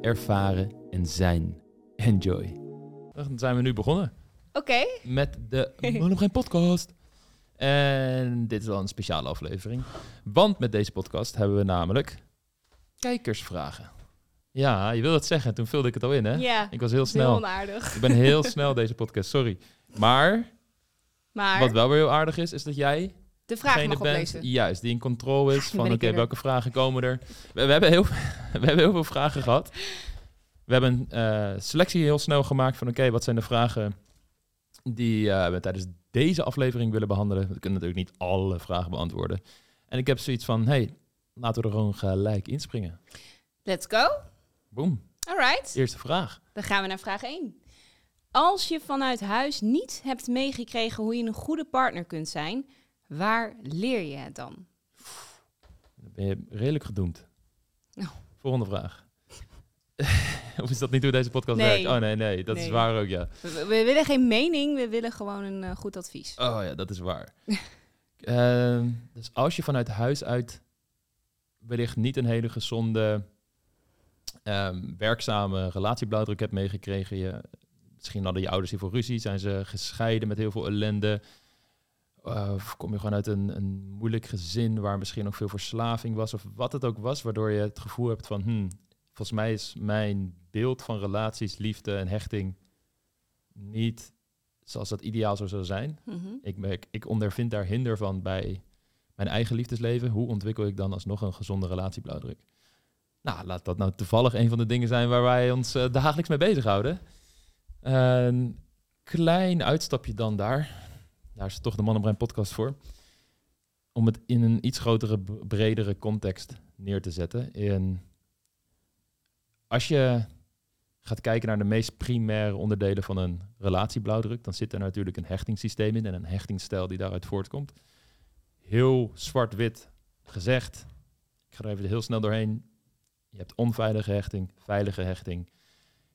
ervaren en zijn. Enjoy. Dan zijn we nu begonnen Oké. met de Monogeen podcast. En dit is wel een speciale aflevering. Want met deze podcast hebben we namelijk kijkersvragen. Ja, je wil het zeggen. Toen vulde ik het al in, hè? Ja, Ik was heel is heel snel. onaardig. Ik ben heel snel deze podcast, sorry. Maar, Maar wat wel weer heel aardig is, is dat jij de vraag mag bent, oplezen. juist, die in controle is van, oké, welke vragen komen er? We, we hebben heel, we hebben heel veel vragen gehad. We hebben een eh, selectie heel snel gemaakt van, oké, wat zijn de vragen die eh, we tijdens deze aflevering willen behandelen? We kunnen natuurlijk niet alle vragen beantwoorden. En ik heb zoiets van, hey, laten we er gewoon gelijk inspringen. Let's go. Boom, Alright. eerste vraag. Dan gaan we naar vraag 1. Als je vanuit huis niet hebt meegekregen hoe je een goede partner kunt zijn, waar leer je het dan? Dan ben je redelijk gedoemd. Oh. Volgende vraag. of is dat niet hoe deze podcast Nee. werkt? Oh nee, nee, dat is waar ook, ja. We, we willen geen mening, we willen gewoon een eh, goed advies. Oh ja, dat is waar. Ehm, dus als je vanuit huis uit wellicht niet een hele gezonde, ehm, werkzame relatieblauwdruk hebt meegekregen, je, misschien hadden je ouders hiervoor ruzie, zijn ze gescheiden met heel veel ellende, of kom je gewoon uit een, een moeilijk gezin waar misschien ook veel verslaving was, of wat het ook was, waardoor je het gevoel hebt van, hmm, volgens mij is mijn beeld van relaties, liefde en hechting niet zoals dat ideaal zou zou zijn. Mhm. Ik, ik ondervind daar hinder van bij mijn eigen liefdesleven. Hoe ontwikkel ik dan alsnog een gezonde relatieblauwdruk? Nou, laat dat nou toevallig een van de dingen zijn waar wij ons eh, dagelijks mee bezighouden. Een klein uitstapje dan daar. Daar is toch de Mannenbrein podcast voor. Om het in een iets grotere, bredere context neer te zetten. In, als je gaat kijken naar de meest primaire onderdelen van een relatieblauwdruk, dan zit er natuurlijk een hechtingssysteem in en een hechtingsstijl die daaruit voortkomt. Heel zwart-wit gezegd. Ik ga er even heel snel doorheen. Je hebt onveilige hechting, veilige hechting.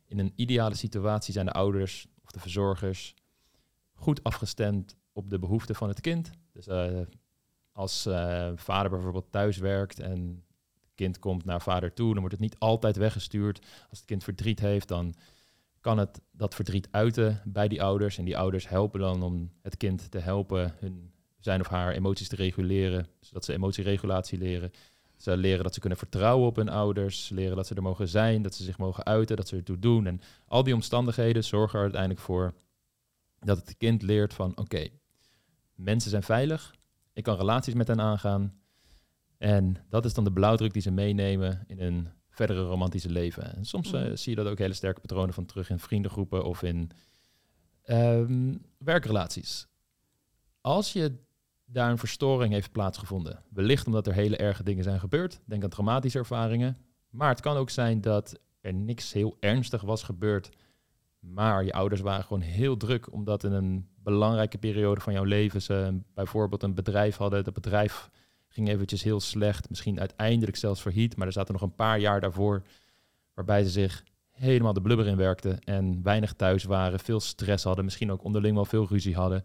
In een ideale situatie zijn de ouders of de verzorgers goed afgestemd op de behoeften van het kind. Dus eh, als eh, vader bijvoorbeeld thuis werkt en het kind komt naar vader toe, dan wordt het niet altijd weggestuurd. Als het kind verdriet heeft, dan kan het dat verdriet uiten bij die ouders. En die ouders helpen dan om het kind te helpen hun zijn of haar emoties te reguleren, zodat ze emotieregulatie leren. Ze leren dat ze kunnen vertrouwen op hun ouders, leren dat ze er mogen zijn, dat ze zich mogen uiten, dat ze ertoe doen. En al die omstandigheden zorgen er uiteindelijk voor dat het kind leert van oké, mensen zijn veilig, ik kan relaties met hen aangaan. En dat is dan de blauwdruk die ze meenemen in hun verdere romantische leven. En soms eh, Mhm. zie je dat ook hele sterke patronen van terug in vriendengroepen of in ehm, werkrelaties. Als je daar een verstoring heeft plaatsgevonden, wellicht omdat er hele erge dingen zijn gebeurd, denk aan traumatische ervaringen, maar het kan ook zijn dat er niks heel ernstig was gebeurd, maar je ouders waren gewoon heel druk omdat in een belangrijke periode van jouw leven ze bijvoorbeeld een bedrijf hadden, dat bedrijf ging eventjes heel slecht, misschien uiteindelijk zelfs verhiet, maar er zaten nog een paar jaar daarvoor waarbij ze zich helemaal de blubber in werkten en weinig thuis waren, veel stress hadden, misschien ook onderling wel veel ruzie hadden,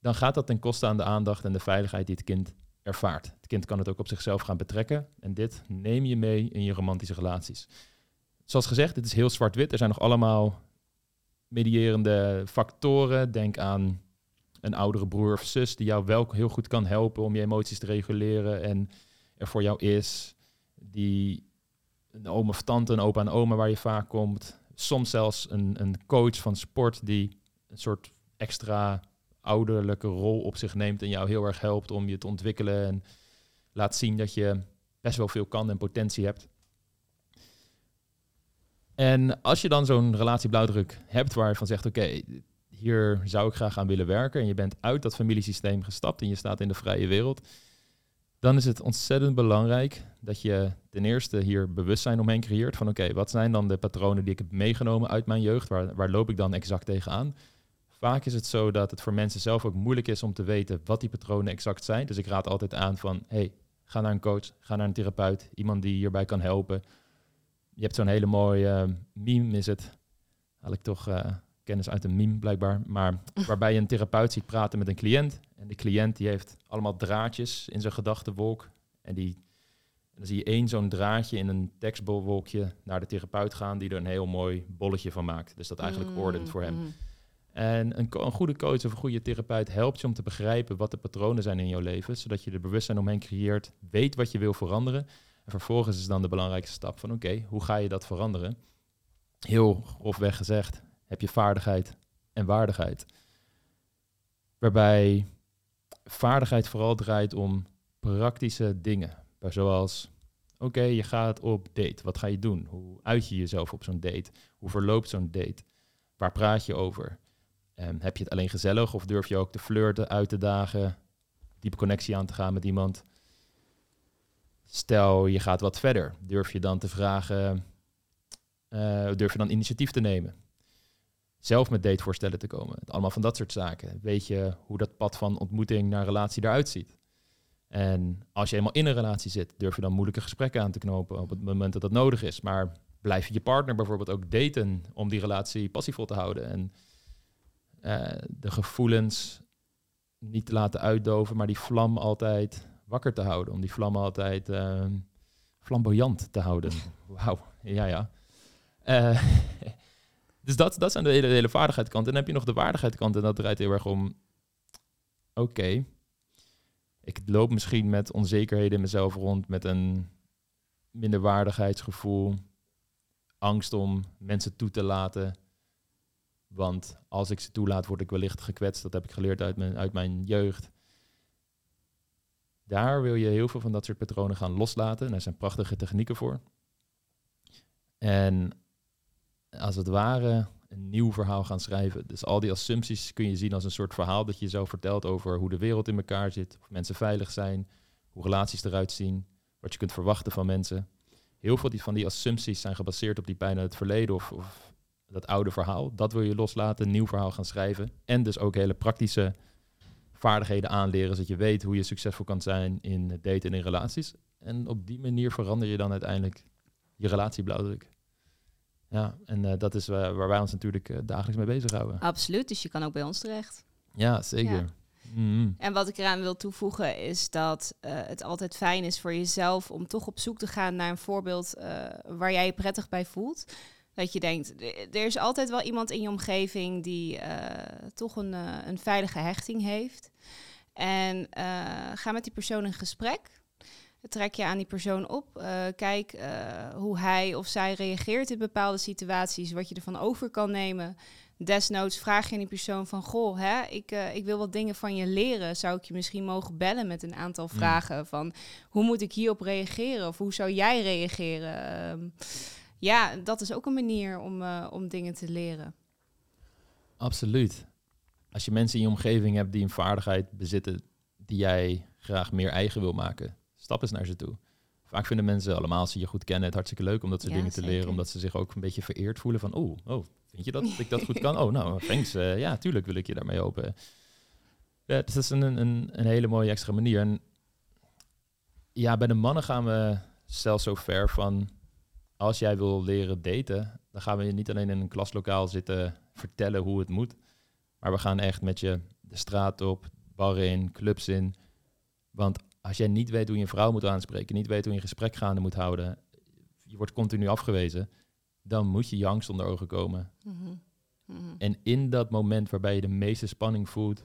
dan gaat dat ten koste aan de aandacht en de veiligheid die het kind ervaart. Het kind kan het ook op zichzelf gaan betrekken en dit neem je mee in je romantische relaties. Zoals gezegd, dit is heel zwart-wit. Er zijn nog allemaal medierende factoren. Denk aan een oudere broer of zus die jou wel heel goed kan helpen om je emoties te reguleren en er voor jou is. Die een oom of tante, een opa en oma waar je vaak komt. Soms zelfs een, een coach van sport die een soort extra ouderlijke rol op zich neemt en jou heel erg helpt om je te ontwikkelen en laat zien dat je best wel veel kan en potentie hebt. En als je dan zo'n relatieblauwdruk hebt waar je van zegt, oké, hier zou ik graag aan willen werken en je bent uit dat familiesysteem gestapt en je staat in de vrije wereld, dan is het ontzettend belangrijk dat je ten eerste hier bewustzijn omheen creëert van oké, wat zijn dan de patronen die ik heb meegenomen uit mijn jeugd? Waar, waar loop ik dan exact tegenaan? Vaak is het zo dat het voor mensen zelf ook moeilijk is om te weten wat die patronen exact zijn. Dus ik raad altijd aan van hey, ga naar een coach, ga naar een therapeut, iemand die hierbij kan helpen. Je hebt zo'n hele mooie uh, meme, is het? Haal ik toch uh, kennis uit een meme blijkbaar. Maar waarbij je een therapeut ziet praten met een cliënt. En de cliënt die heeft allemaal draadjes in zijn gedachtenwolk. En die, en dan zie je één zo'n draadje in een tekstbolwolkje naar de therapeut gaan, die er een heel mooi bolletje van maakt. Dus dat eigenlijk mm, ordent voor hem. Mm. En een, een, goede coach of een goede therapeut helpt je om te begrijpen wat de patronen zijn in jouw leven, zodat je er bewustzijn omheen creëert, weet wat je wil veranderen. En vervolgens is dan de belangrijkste stap van oké, hoe ga je dat veranderen? Heel grofweg gezegd, heb je vaardigheid en waardigheid. Waarbij vaardigheid vooral draait om praktische dingen. Zoals, oké, je gaat op date. Wat ga je doen? Hoe uit je jezelf op zo'n date? Hoe verloopt zo'n date? Waar praat je over? Um, heb je het alleen gezellig of durf je ook te flirten, uit te dagen, diepe connectie aan te gaan met iemand? Stel, je gaat wat verder. Durf je dan te vragen, uh, durf je dan initiatief te nemen? zelf met datevoorstellen te komen. Allemaal van dat soort zaken. Weet je hoe dat pad van ontmoeting naar relatie eruit ziet? En als je eenmaal in een relatie zit, durf je dan moeilijke gesprekken aan te knopen op het moment dat dat nodig is. Maar blijf je je partner bijvoorbeeld ook daten om die relatie passievol te houden. En uh, de gevoelens niet te laten uitdoven, maar die vlam altijd wakker te houden. Om die vlam altijd uh, flamboyant te houden. Wauw, ja ja. Uh, Dus dat, dat zijn de hele, hele vaardigheidskant. En dan heb je nog de waardigheidskant en dat draait heel erg om... Oké, ik loop misschien met onzekerheden in mezelf rond, met een minderwaardigheidsgevoel, angst om mensen toe te laten. Want als ik ze toelaat, word ik wellicht gekwetst. Dat heb ik geleerd uit mijn, uit mijn jeugd. Daar wil je heel veel van dat soort patronen gaan loslaten. En daar zijn prachtige technieken voor. En als het ware een nieuw verhaal gaan schrijven. Dus al die assumpties kun je zien als een soort verhaal dat je zo vertelt over hoe de wereld in elkaar zit, of mensen veilig zijn, hoe relaties eruit zien, wat je kunt verwachten van mensen. Heel veel van die assumpties zijn gebaseerd op die pijn uit het verleden of, of dat oude verhaal. Dat wil je loslaten, een nieuw verhaal gaan schrijven. En dus ook hele praktische vaardigheden aanleren, zodat je weet hoe je succesvol kan zijn in daten en in relaties. En op die manier verander je dan uiteindelijk je relatieblauwdruk. Ja, en uh, dat is waar, waar wij ons natuurlijk uh, dagelijks mee bezighouden. Absoluut, dus je kan ook bij ons terecht. Ja, zeker. Ja. Mm. En wat ik eraan wil toevoegen is dat uh, het altijd fijn is voor jezelf om toch op zoek te gaan naar een voorbeeld waar jij je prettig bij voelt. Dat je denkt, er is altijd wel iemand in je omgeving die toch een, een veilige hechting heeft. En ga met die persoon in gesprek trek je aan die persoon op. Kijk hoe hij of zij reageert in bepaalde situaties, wat je ervan over kan nemen. Desnoods vraag je aan die persoon van, goh, hè, ik, ik wil wat dingen van je leren. Zou ik je misschien mogen bellen met een aantal mm. vragen van, hoe moet ik hierop reageren? Of hoe zou jij reageren? Um, ja, dat is ook een manier om, om dingen te leren. Absoluut. Als je mensen in je omgeving hebt die een vaardigheid bezitten die jij graag meer eigen wil maken, stap eens naar ze toe. Vaak vinden mensen allemaal, als ze je goed kennen, het hartstikke leuk om dat soort dingen te leren. Omdat ze zich ook een beetje vereerd voelen van, oh, oh vind je dat, ik dat goed kan? Oh, nou, thanks. Uh, ja, tuurlijk wil ik je daarmee helpen. Ja, dus dat is een, een, een hele mooie extra manier. En ja, bij de mannen gaan we zelfs zo ver van, als jij wil leren daten, dan gaan we je niet alleen in een klaslokaal zitten vertellen hoe het moet. Maar we gaan echt met je de straat op, bar in, clubs in. Want als jij niet weet hoe je een vrouw moet aanspreken, niet weet hoe je een gesprek gaande moet houden, je wordt continu afgewezen, dan moet je je angst onder ogen komen. Mhm. Mhm. En in dat moment waarbij je de meeste spanning voelt,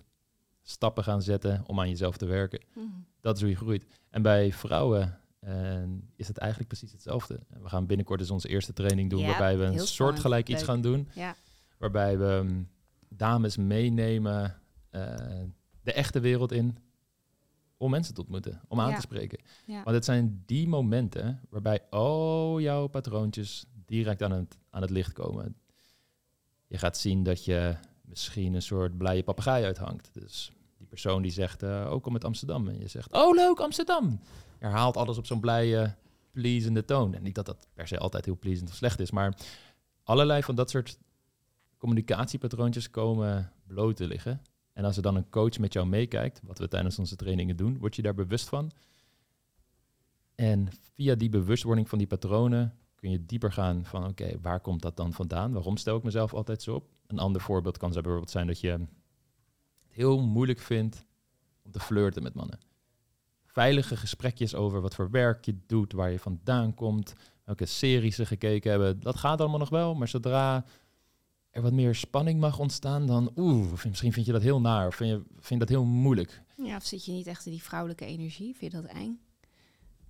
stappen gaan zetten om aan jezelf te werken. Mhm. Dat is hoe je groeit. En bij vrouwen uh, is het eigenlijk precies hetzelfde. We gaan binnenkort dus onze eerste training doen, waarbij we een soortgelijk iets gaan doen. Ja. Waarbij we um, dames meenemen uh, de echte wereld in om mensen te ontmoeten, om aan te spreken. Want het zijn die momenten waarbij al jouw patroontjes direct aan het, aan het licht komen. Je gaat zien dat je misschien een soort blije papegaai uithangt. Dus die persoon die zegt, uh, ook kom met Amsterdam. En je zegt, oh leuk, Amsterdam. Herhaalt alles op zo'n blije, pleasende toon. En niet dat dat per se altijd heel pleasend of slecht is, maar allerlei van dat soort communicatiepatroontjes komen bloot te liggen. En als er dan een coach met jou meekijkt, wat we tijdens onze trainingen doen, word je daar bewust van. En via die bewustwording van die patronen kun je dieper gaan van oké, waar komt dat dan vandaan? Waarom stel ik mezelf altijd zo op? Een ander voorbeeld kan bijvoorbeeld zijn dat je het heel moeilijk vindt om te flirten met mannen. Veilige gesprekjes over wat voor werk je doet, waar je vandaan komt, welke series ze gekeken hebben, dat gaat allemaal nog wel. Maar zodra er wat meer spanning mag ontstaan, dan oeh, misschien vind je dat heel naar of vind je, vind dat heel moeilijk. Ja, of zit je niet echt in die vrouwelijke energie? Vind je dat eng?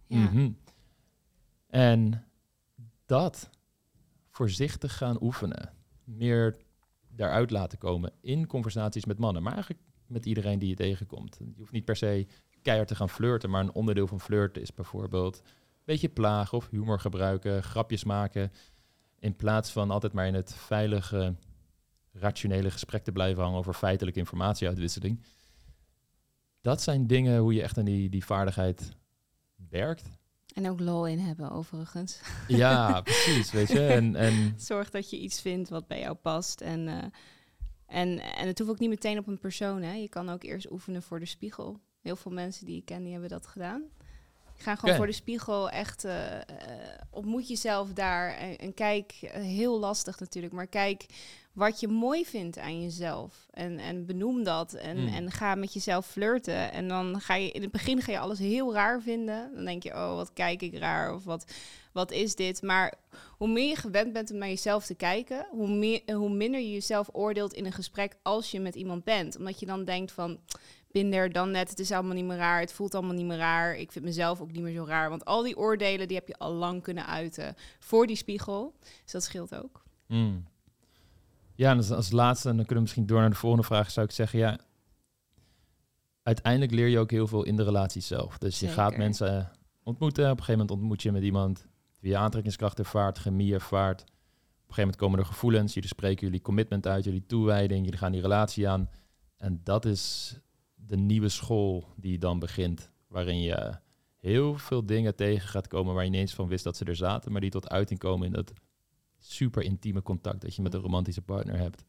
Ja. Mhm. En dat voorzichtig gaan oefenen, meer daaruit laten komen in conversaties met mannen, maar eigenlijk met iedereen die je tegenkomt. Je hoeft niet per se keihard te gaan flirten, maar een onderdeel van flirten is bijvoorbeeld een beetje plagen of humor gebruiken, grapjes maken, in plaats van altijd maar in het veilige, rationele gesprek te blijven hangen over feitelijke informatieuitwisseling. Dat zijn dingen hoe je echt aan die, die vaardigheid werkt. En ook lol in hebben, overigens. Ja, precies, weet je. En, en... Zorg dat je iets vindt wat bij jou past. En, uh, en, en het hoeft ook niet meteen op een persoon. Hè. Je kan ook eerst oefenen voor de spiegel. Heel veel mensen die ik ken, die hebben dat gedaan. Ga gewoon voor de spiegel echt, uh, uh, ontmoet jezelf daar en, en kijk, heel lastig natuurlijk, maar kijk wat je mooi vindt aan jezelf. En, en benoem dat. En, hmm. en ga met jezelf flirten. En dan ga je in het begin ga je alles heel raar vinden. Dan denk je, oh, wat kijk ik raar? Of wat, wat is dit? Maar hoe meer je gewend bent om naar jezelf te kijken, hoe, meer, hoe minder je jezelf oordeelt in een gesprek als je met iemand bent. Omdat je dan denkt van binder dan net. Het is allemaal niet meer raar. Het voelt allemaal niet meer raar. Ik vind mezelf ook niet meer zo raar. Want al die oordelen die heb je al lang kunnen uiten voor die spiegel. Dus dat scheelt ook. Hmm. Ja, en als, als laatste, en dan kunnen we misschien door naar de volgende vraag, zou ik zeggen, ja, uiteindelijk leer je ook heel veel in de relatie zelf. Dus je gaat mensen ontmoeten, op een gegeven moment ontmoet je met iemand die je aantrekkingskracht ervaart, chemie ervaart. Op een gegeven moment komen er gevoelens, jullie spreken jullie commitment uit, jullie toewijding, jullie gaan die relatie aan. En dat is de nieuwe school die dan begint, waarin je heel veel dingen tegen gaat komen waar je niet eens van wist dat ze er zaten, maar die tot uiting komen in dat super intieme contact dat je met een romantische partner hebt.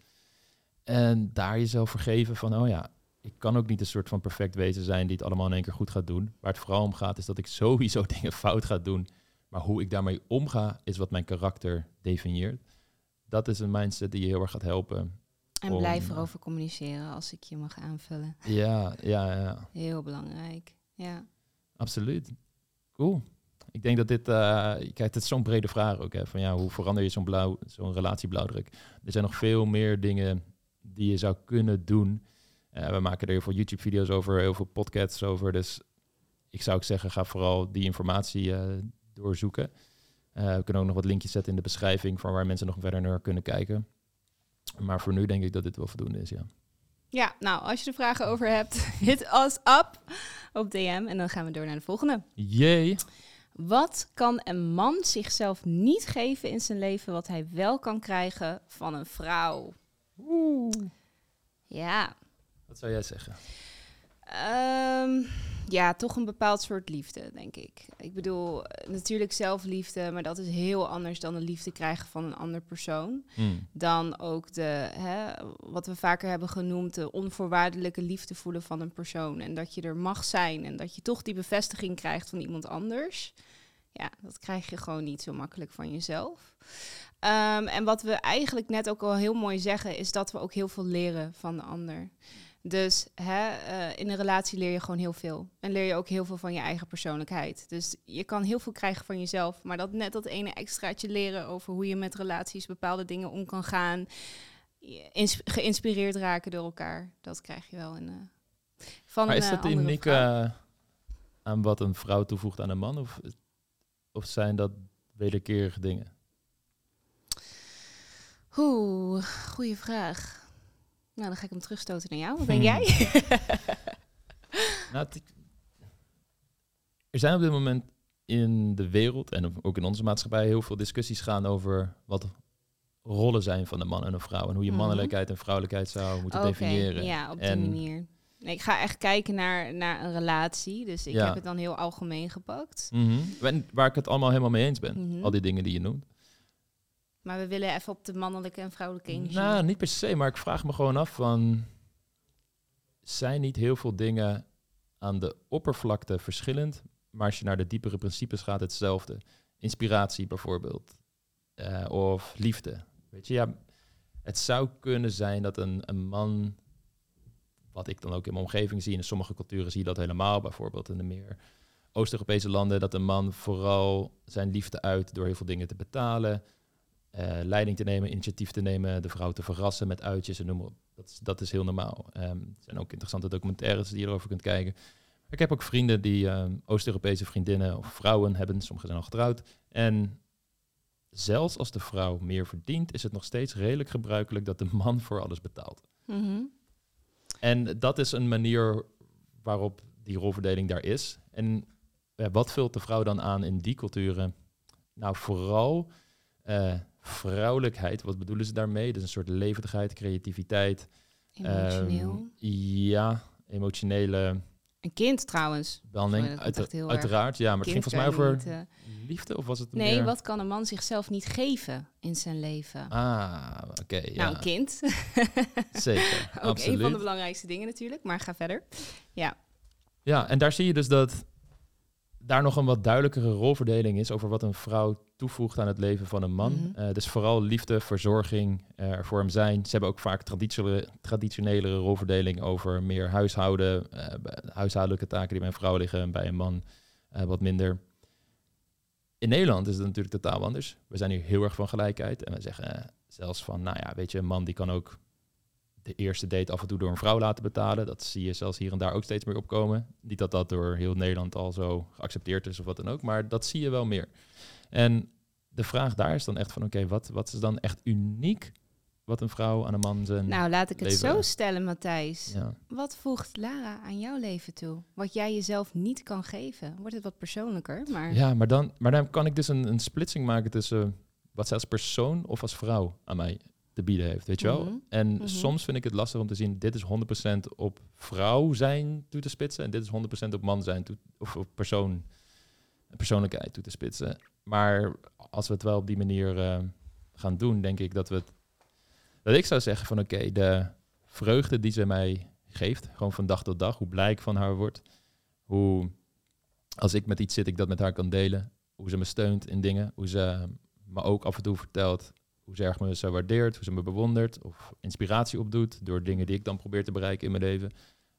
En daar jezelf vergeven van, oh ja, ik kan ook niet een soort van perfect wezen zijn die het allemaal in één keer goed gaat doen. Waar het vooral om gaat is dat ik sowieso dingen fout ga doen. Maar hoe ik daarmee omga is wat mijn karakter definieert. Dat is een mindset die je heel erg gaat helpen. En blijf eh, erover communiceren als ik je mag aanvullen. Ja, ja, ja. Heel belangrijk. Ja. Absoluut. Cool. Ik denk dat dit, uh, kijk, het is zo'n brede vraag ook. Hè, van ja, hoe verander je zo'n blauw, zo'n relatieblauwdruk? Er zijn nog veel meer dingen die je zou kunnen doen. Uh, we maken er heel veel YouTube-video's over, heel veel podcasts over. Dus ik zou ook zeggen, ga vooral die informatie uh, doorzoeken. we kunnen ook nog wat linkjes zetten in de beschrijving van waar mensen nog verder naar kunnen kijken. Maar voor nu denk ik dat dit wel voldoende is, ja. Ja, nou, als je er vragen over hebt, hit us up op DM en dan gaan we door naar de volgende. Jee. Wat kan een man zichzelf niet geven in zijn leven wat hij wel kan krijgen van een vrouw? Oeh. Ja. Wat zou jij zeggen? Um, ja, toch een bepaald soort liefde, denk ik. Ik bedoel, natuurlijk zelfliefde, maar dat is heel anders dan de liefde krijgen van een ander persoon. Hmm. Dan ook de, hè, wat we vaker hebben genoemd, de onvoorwaardelijke liefde voelen van een persoon. En dat je er mag zijn en dat je toch die bevestiging krijgt van iemand anders. Ja, dat krijg je gewoon niet zo makkelijk van jezelf. Ehm, en wat we eigenlijk net ook al heel mooi zeggen, is dat we ook heel veel leren van de ander. Dus hè, uh, in een relatie leer je gewoon heel veel. En leer je ook heel veel van je eigen persoonlijkheid. Dus je kan heel veel krijgen van jezelf. Maar dat net dat ene extraatje leren over hoe je met relaties bepaalde dingen om kan gaan. geïnspireerd raken door elkaar. Dat krijg je wel in, uh, van maar is dat uh, uniek aan wat een vrouw toevoegt aan een man? Of, of zijn dat wederkerige dingen? Oeh, goede vraag. Nou, dan ga ik hem terugstoten naar jou. Wat ben jij? nou, er zijn op dit moment in de wereld en ook in onze maatschappij heel veel discussies gaan over wat rollen zijn van een man en een vrouw. En hoe je mhm. mannelijkheid en vrouwelijkheid zou moeten definiëren. Ja, op die manier. Nee, ik ga echt kijken naar, naar een relatie. Dus ik Ja. heb het dan heel algemeen gepakt. En Waar ik het allemaal helemaal mee eens ben. Mhm. Al die dingen die je noemt. Maar we willen even op de mannelijke en vrouwelijke energie. Nou, niet per se, maar ik vraag me gewoon af van... Zijn niet heel veel dingen aan de oppervlakte verschillend, maar als je naar de diepere principes gaat, hetzelfde? Inspiratie bijvoorbeeld, Eh, of liefde. Weet je, ja, het zou kunnen zijn dat een, een man, wat ik dan ook in mijn omgeving zie, in sommige culturen zie je dat helemaal, bijvoorbeeld in de meer Oost-Europese landen, dat een man vooral zijn liefde uit door heel veel dingen te betalen, eh, leiding te nemen, initiatief te nemen, de vrouw te verrassen met uitjes en noem maar op. Dat is, dat is heel normaal. Ehm, er zijn ook interessante documentaires die je erover kunt kijken. Ik heb ook vrienden die ehm, Oost-Europese vriendinnen of vrouwen hebben. Sommigen zijn al getrouwd. En zelfs als de vrouw meer verdient, is het nog steeds redelijk gebruikelijk dat de man voor alles betaalt. Mhm. En dat is een manier waarop die rolverdeling daar is. En eh, wat vult de vrouw dan aan in die culturen? Nou, vooral eh, vrouwelijkheid. Wat bedoelen ze daarmee? Dus een soort levendigheid, creativiteit. Emotioneel. Ehm, ja, emotionele een kind trouwens. behandeling. Sorry, dat Uit, heel uiteraard, ja. Maar het ging volgens mij over niet, eh, liefde of was het Nee, meer... wat kan een man zichzelf niet geven in zijn leven? Ah, oké. Nou, een kind. Zeker, Ook absoluut. een van de belangrijkste dingen natuurlijk. Maar ga verder. Ja. Ja, en daar zie je dus dat daar nog een wat duidelijkere rolverdeling is over wat een vrouw toevoegt aan het leven van een man. Mhm. Eh, dus vooral liefde, verzorging, eh, er voor hem zijn. Ze hebben ook vaak traditionele, traditionelere rolverdeling over meer huishouden, eh, huishoudelijke taken die bij een vrouw liggen en bij een man eh, wat minder. In Nederland is het natuurlijk totaal anders. We zijn hier heel erg van gelijkheid en we zeggen eh, zelfs van, nou ja, weet je, een man die kan ook de eerste date af en toe door een vrouw laten betalen. Dat zie je zelfs hier en daar ook steeds meer opkomen. Niet dat dat door heel Nederland al zo geaccepteerd is of wat dan ook, maar dat zie je wel meer. En de vraag daar is dan echt van, oké, wat, wat is dan echt uniek wat een vrouw aan een man zijn... Nou, laat ik het leven. zo stellen, Matthijs. ja. Wat voegt Lara aan jouw leven toe? Wat jij jezelf niet kan geven? Wordt het wat persoonlijker, maar... ja, maar dan, maar dan kan ik dus een, een splitsing maken tussen wat zij als persoon of als vrouw aan mij te bieden heeft, weet je wel? Mhm. En Mhm. soms vind ik het lastig om te zien, dit is 100% op vrouw zijn toe te spitsen en dit is 100% op man zijn toe, of op persoon, persoonlijkheid toe te spitsen. Maar als we het wel op die manier eh, gaan doen, denk ik dat we het, dat ik zou zeggen van oké, de vreugde die ze mij geeft, gewoon van dag tot dag, hoe blij ik van haar word, hoe als ik met iets zit, ik dat met haar kan delen, hoe ze me steunt in dingen, hoe ze me ook af en toe vertelt hoe ze erg me zo waardeert, hoe ze me bewondert of inspiratie opdoet door dingen die ik dan probeer te bereiken in mijn leven.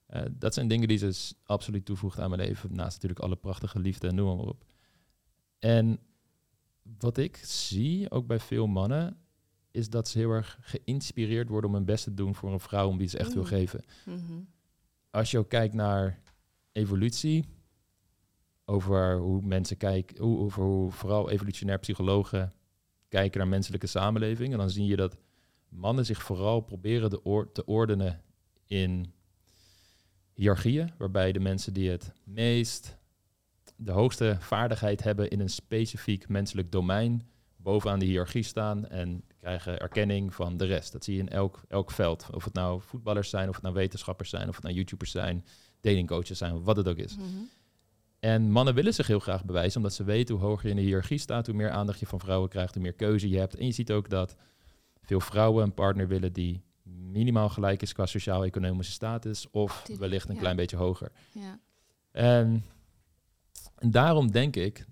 Eh, dat zijn dingen die ze absoluut toevoegt aan mijn leven, naast natuurlijk alle prachtige liefde en noem maar op. En wat ik zie, ook bij veel mannen, is dat ze heel erg geïnspireerd worden om hun best te doen voor een vrouw om wie ze echt wil Mm. geven. Mhm. Als je ook kijkt naar evolutie, over hoe mensen kijken, hoe, over hoe vooral evolutionair psychologen kijken naar menselijke samenleving. En dan zie je dat mannen zich vooral proberen te ordenen in hiërarchieën, waarbij de mensen die het meest de hoogste vaardigheid hebben in een specifiek menselijk domein bovenaan de hiërarchie staan en krijgen erkenning van de rest. Dat zie je in elk, elk veld. Of het nou voetballers zijn, of het nou wetenschappers zijn, of het nou YouTubers zijn, datingcoaches zijn, wat het ook is. Mhm. En mannen willen zich heel graag bewijzen, omdat ze weten hoe hoger je in de hiërarchie staat, hoe meer aandacht je van vrouwen krijgt, hoe meer keuze je hebt. En je ziet ook dat veel vrouwen een partner willen die minimaal gelijk is qua sociaal-economische status, of wellicht een ja. klein beetje hoger. Ja. En, en daarom denk ik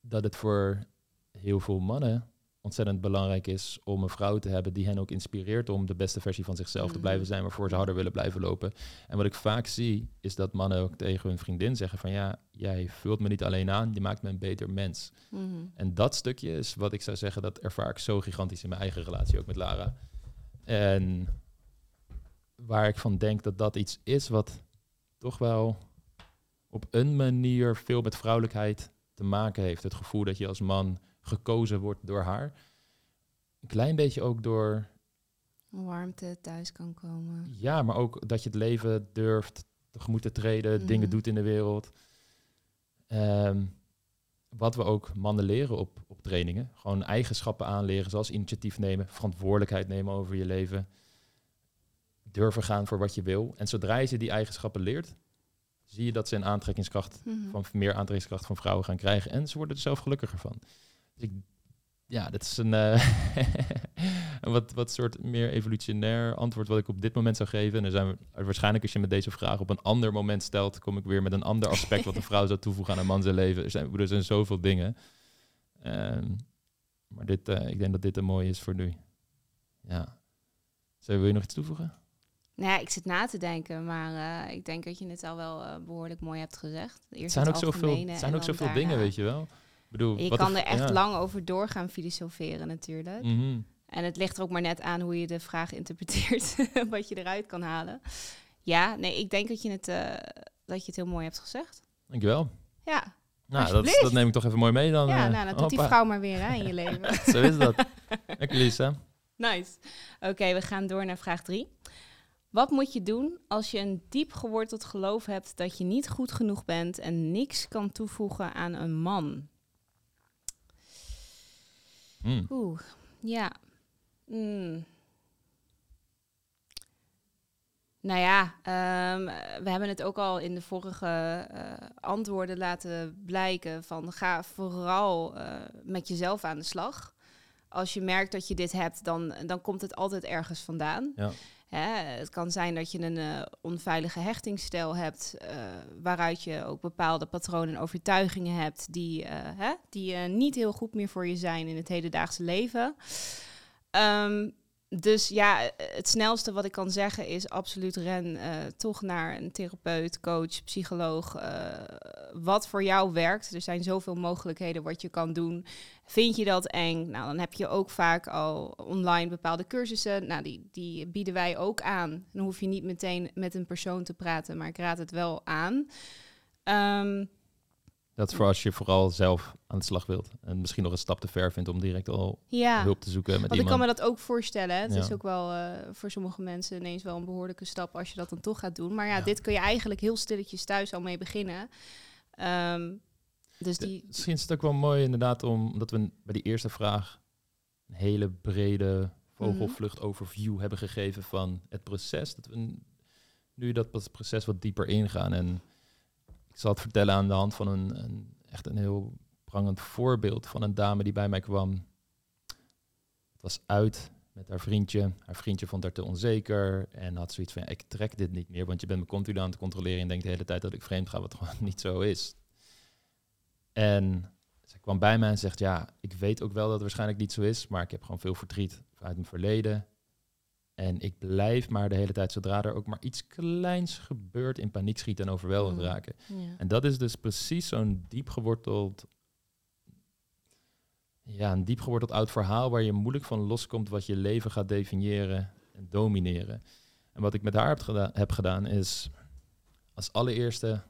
dat het voor heel veel mannen ontzettend belangrijk is om een vrouw te hebben die hen ook inspireert om de beste versie van zichzelf te Mhm. blijven zijn, waarvoor ze harder willen blijven lopen. En wat ik vaak zie, is dat mannen ook tegen hun vriendin zeggen van ja, jij vult me niet alleen aan, je maakt me een beter mens. Mhm. En dat stukje is wat ik zou zeggen, dat ervaar ik zo gigantisch in mijn eigen relatie ook met Lara. En waar ik van denk dat dat iets is wat toch wel op een manier veel met vrouwelijkheid te maken heeft. Het gevoel dat je als man gekozen wordt door haar. Een klein beetje ook door, Warmte thuis kan komen. ja, maar ook dat je het leven durft tegemoet te treden, Mhm. dingen doet in de wereld. Ehm, wat we ook mannen leren op, op trainingen. Gewoon eigenschappen aanleren, zoals initiatief nemen, verantwoordelijkheid nemen over je leven. durven gaan voor wat je wil. En zodra je ze die eigenschappen leert, zie je dat ze een aantrekkingskracht Mhm. van meer aantrekkingskracht van vrouwen gaan krijgen. En ze worden er zelf gelukkiger van. Dus ik, ja, dat is een, eh, een wat, wat soort meer evolutionair antwoord wat ik op dit moment zou geven. En dan zijn we waarschijnlijk als je me deze vraag op een ander moment stelt, kom ik weer met een ander aspect wat een vrouw zou toevoegen aan een man zijn leven. Er zijn, er zijn zoveel dingen. Ehm, maar dit, eh, ik denk dat dit een mooie is voor nu. Ja. Zou wil je nog iets toevoegen? Nou ja, ik zit na te denken, maar eh, ik denk dat je het al wel eh, behoorlijk mooi hebt gezegd. Eerst Het zijn ook zoveel, zijn ook zoveel daarna- dingen, weet je wel. Bedoel, Je kan er echt ja. lang over door gaan filosoferen natuurlijk. Mhm. En het ligt er ook maar net aan hoe je de vraag interpreteert, wat je eruit kan halen. Ja, nee, ik denk dat je het, eh, dat je het heel mooi hebt gezegd. Dankjewel. Ja, Nou, dat, dat neem ik toch even mooi mee dan. ja eh, nou, dat doet die vrouw maar weer hè, in je leven. Zo is dat. Lekker Lisa. Nice. Oké, we gaan door naar vraag drie. Wat moet je doen als je een diep geworteld geloof hebt dat je niet goed genoeg bent en niks kan toevoegen aan een man? Hm. Oeh, ja. Mm. Nou ja, ehm, we hebben het ook al in de vorige eh, antwoorden laten blijken van ga vooral eh, met jezelf aan de slag. Als je merkt dat je dit hebt, dan, dan komt het altijd ergens vandaan. Ja. Het kan zijn dat je een eh, onveilige hechtingsstijl hebt, eh, waaruit je ook bepaalde patronen en overtuigingen hebt die, eh, hè, die niet heel goed meer voor je zijn in het hedendaagse leven. Ehm, dus ja, het snelste wat ik kan zeggen is absoluut ren eh, toch naar een therapeut, coach, psycholoog. eh, wat voor jou werkt. Er zijn zoveel mogelijkheden wat je kan doen. Vind je dat eng? Nou, dan heb je ook vaak al online bepaalde cursussen. Nou, die, die bieden wij ook aan. Dan hoef je niet meteen met een persoon te praten, maar ik raad het wel aan. Ehm, Dat voor als je vooral zelf aan de slag wilt. En misschien nog een stap te ver vindt om direct al ja, hulp te zoeken met want ik kan me dat ook voorstellen. Het Ja. is ook wel eh, voor sommige mensen ineens wel een behoorlijke stap als je dat dan toch gaat doen. Maar ja, Ja. dit kun je eigenlijk heel stilletjes thuis al mee beginnen. Ehm, dus De- die, Misschien is het ook wel mooi inderdaad om, omdat we bij die eerste vraag een hele brede vogelvlucht overview hebben gegeven van het proces. Dat we nu dat proces wat dieper ingaan. En zal het vertellen aan de hand van een, een echt een heel prangend voorbeeld van een dame die bij mij kwam. Het was uit met haar vriendje. Haar vriendje vond haar te onzeker en had zoiets van, ik trek dit niet meer, want je bent me continu aan het controleren en denkt de hele tijd dat ik vreemd ga, wat gewoon niet zo is. En ze kwam bij mij en zegt, ja, ik weet ook wel dat het waarschijnlijk niet zo is, maar ik heb gewoon veel verdriet uit mijn verleden. En ik blijf maar de hele tijd, zodra er ook maar iets kleins gebeurt, in paniek schieten en overweldigd Mm. raken. ja. En dat is dus precies zo'n diep geworteld, ja, een diep geworteld oud verhaal waar je moeilijk van loskomt wat je leven gaat definiëren en domineren. En wat ik met haar heb, geda- heb gedaan is als allereerste